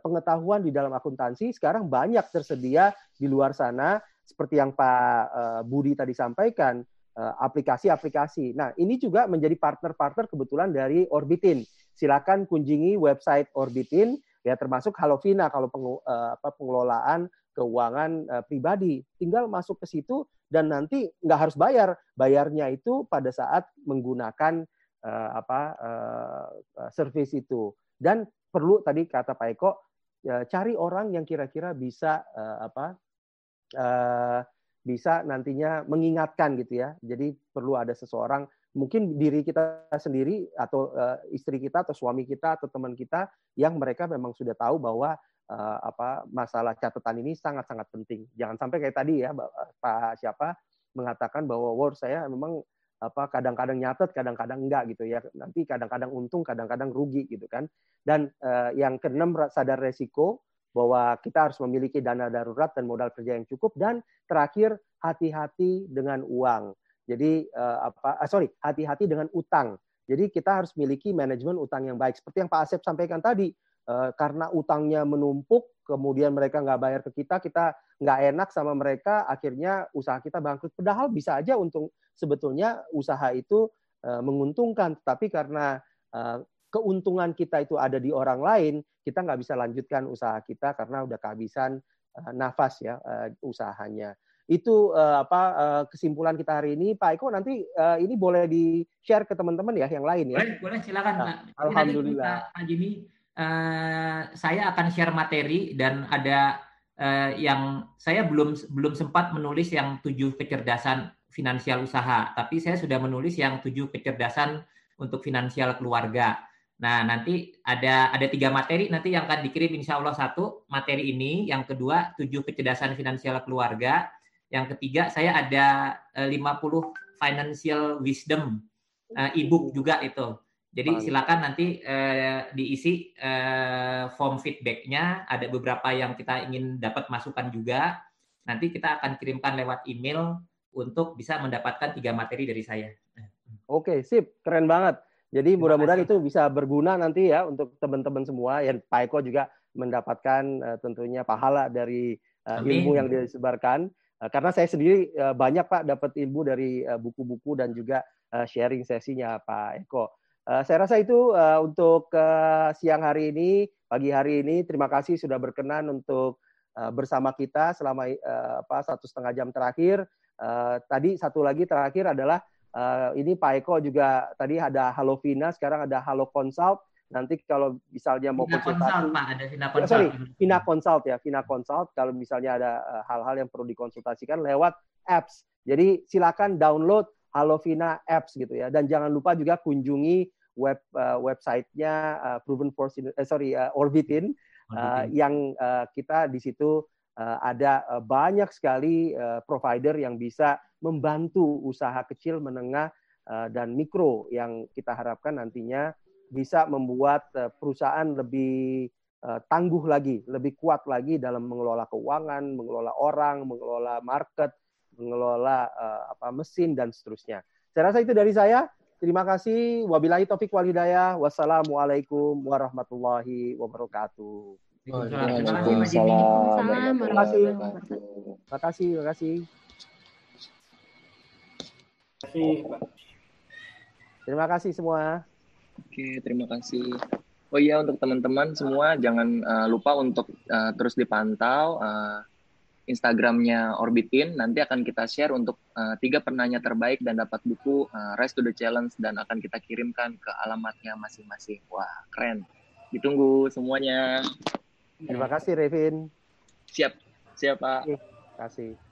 pengetahuan di dalam akuntansi, sekarang banyak tersedia di luar sana seperti yang Pak Budi tadi sampaikan aplikasi-aplikasi. Nah, ini juga menjadi partner-partner kebetulan dari Orbitin. Silakan kunjungi website Orbitin ya termasuk Halovina kalau pengelolaan keuangan pribadi. Tinggal masuk ke situ dan nanti nggak harus bayar. Bayarnya itu pada saat menggunakan uh, apa uh, service itu. Dan perlu tadi kata Pak Eko uh, cari orang yang kira-kira bisa uh, apa uh, bisa nantinya mengingatkan gitu ya. Jadi perlu ada seseorang mungkin diri kita sendiri atau uh, istri kita atau suami kita atau teman kita yang mereka memang sudah tahu bahwa uh, apa masalah catatan ini sangat-sangat penting. Jangan sampai kayak tadi ya Pak siapa mengatakan bahwa war saya memang apa kadang-kadang nyatet, kadang-kadang enggak gitu ya. Nanti kadang-kadang untung, kadang-kadang rugi gitu kan. Dan uh, yang keenam sadar resiko bahwa kita harus memiliki dana darurat dan modal kerja yang cukup dan terakhir hati-hati dengan uang. Jadi uh, apa uh, sorry, hati-hati dengan utang. Jadi kita harus miliki manajemen utang yang baik seperti yang Pak Asep sampaikan tadi Eh, karena utangnya menumpuk, kemudian mereka nggak bayar ke kita, kita nggak enak sama mereka, akhirnya usaha kita bangkrut. Padahal bisa aja untung sebetulnya usaha itu eh, menguntungkan, tapi karena eh, keuntungan kita itu ada di orang lain, kita nggak bisa lanjutkan usaha kita karena udah kehabisan nafas ya usahanya. itu apa kesimpulan kita hari ini. Pak Eko nanti ini boleh di share ke teman-teman ya yang lain ya. Boleh, boleh silakan nah, Alhamdulillah. Pak Jimmy, saya akan share materi dan ada uh, yang saya belum belum sempat menulis yang tujuh kecerdasan finansial usaha, tapi saya sudah menulis yang tujuh kecerdasan untuk finansial keluarga. Nah, nanti ada ada tiga materi nanti yang akan dikirim insya Allah satu materi ini, yang kedua tujuh kecerdasan finansial keluarga, yang ketiga saya ada uh, eh, 50 financial wisdom ebook juga itu. Jadi silakan nanti uh, diisi uh, form feedbacknya. Ada beberapa yang kita ingin dapat masukan juga. Nanti kita akan kirimkan lewat email untuk bisa mendapatkan tiga materi dari saya. Oke, sip, keren banget. Jadi mudah-mudahan itu bisa berguna nanti ya untuk teman-teman semua. Yang Pak Eko juga mendapatkan uh, tentunya pahala dari uh, ilmu yang disebarkan. Uh, karena saya sendiri uh, banyak Pak dapat ilmu dari buku-buku uh, dan juga uh, sharing sesinya Pak Eko. Uh, saya rasa itu uh, untuk uh, siang hari ini, pagi hari ini. Terima kasih sudah berkenan untuk uh, bersama kita selama uh, apa satu setengah jam terakhir. Uh, tadi satu lagi terakhir adalah Uh, ini Pak Eko juga tadi ada Halo Vina, sekarang ada Halo Consult. Nanti kalau misalnya mau Vina konsultasi, Consult, Pak, ada Vina Consult. Sorry, Vina Consult ya, Vina Consult. Kalau misalnya ada hal-hal uh, yang perlu dikonsultasikan lewat apps. Jadi silakan download Halo Vina apps gitu ya. Dan jangan lupa juga kunjungi web uh, websitenya uh, Proven Force, eh, sorry uh, Orbitin, uh, yang uh, kita di situ uh, ada uh, banyak sekali uh, provider yang bisa membantu usaha kecil, menengah, eh, dan mikro yang kita harapkan nantinya bisa membuat eh, perusahaan lebih tangguh lagi, lebih kuat lagi dalam mengelola keuangan, mengelola orang, mengelola market, mengelola apa mesin dan seterusnya. Saya rasa itu dari saya. Terima kasih. Wabillahi taufik walhidayah. Wassalamualaikum warahmatullahi wabarakatuh. Waalaikumsalam. Terima kasih. Terima kasih. Terima kasih. Terima kasih semua. Oke, terima kasih. Oh iya untuk teman-teman semua jangan uh, lupa untuk uh, terus dipantau uh, Instagramnya Orbitin. Nanti akan kita share untuk uh, tiga penanya terbaik dan dapat buku uh, Rise to the Challenge dan akan kita kirimkan ke alamatnya masing-masing. Wah keren. Ditunggu semuanya. Terima kasih Revin. Siap, siap Pak. Terima kasih.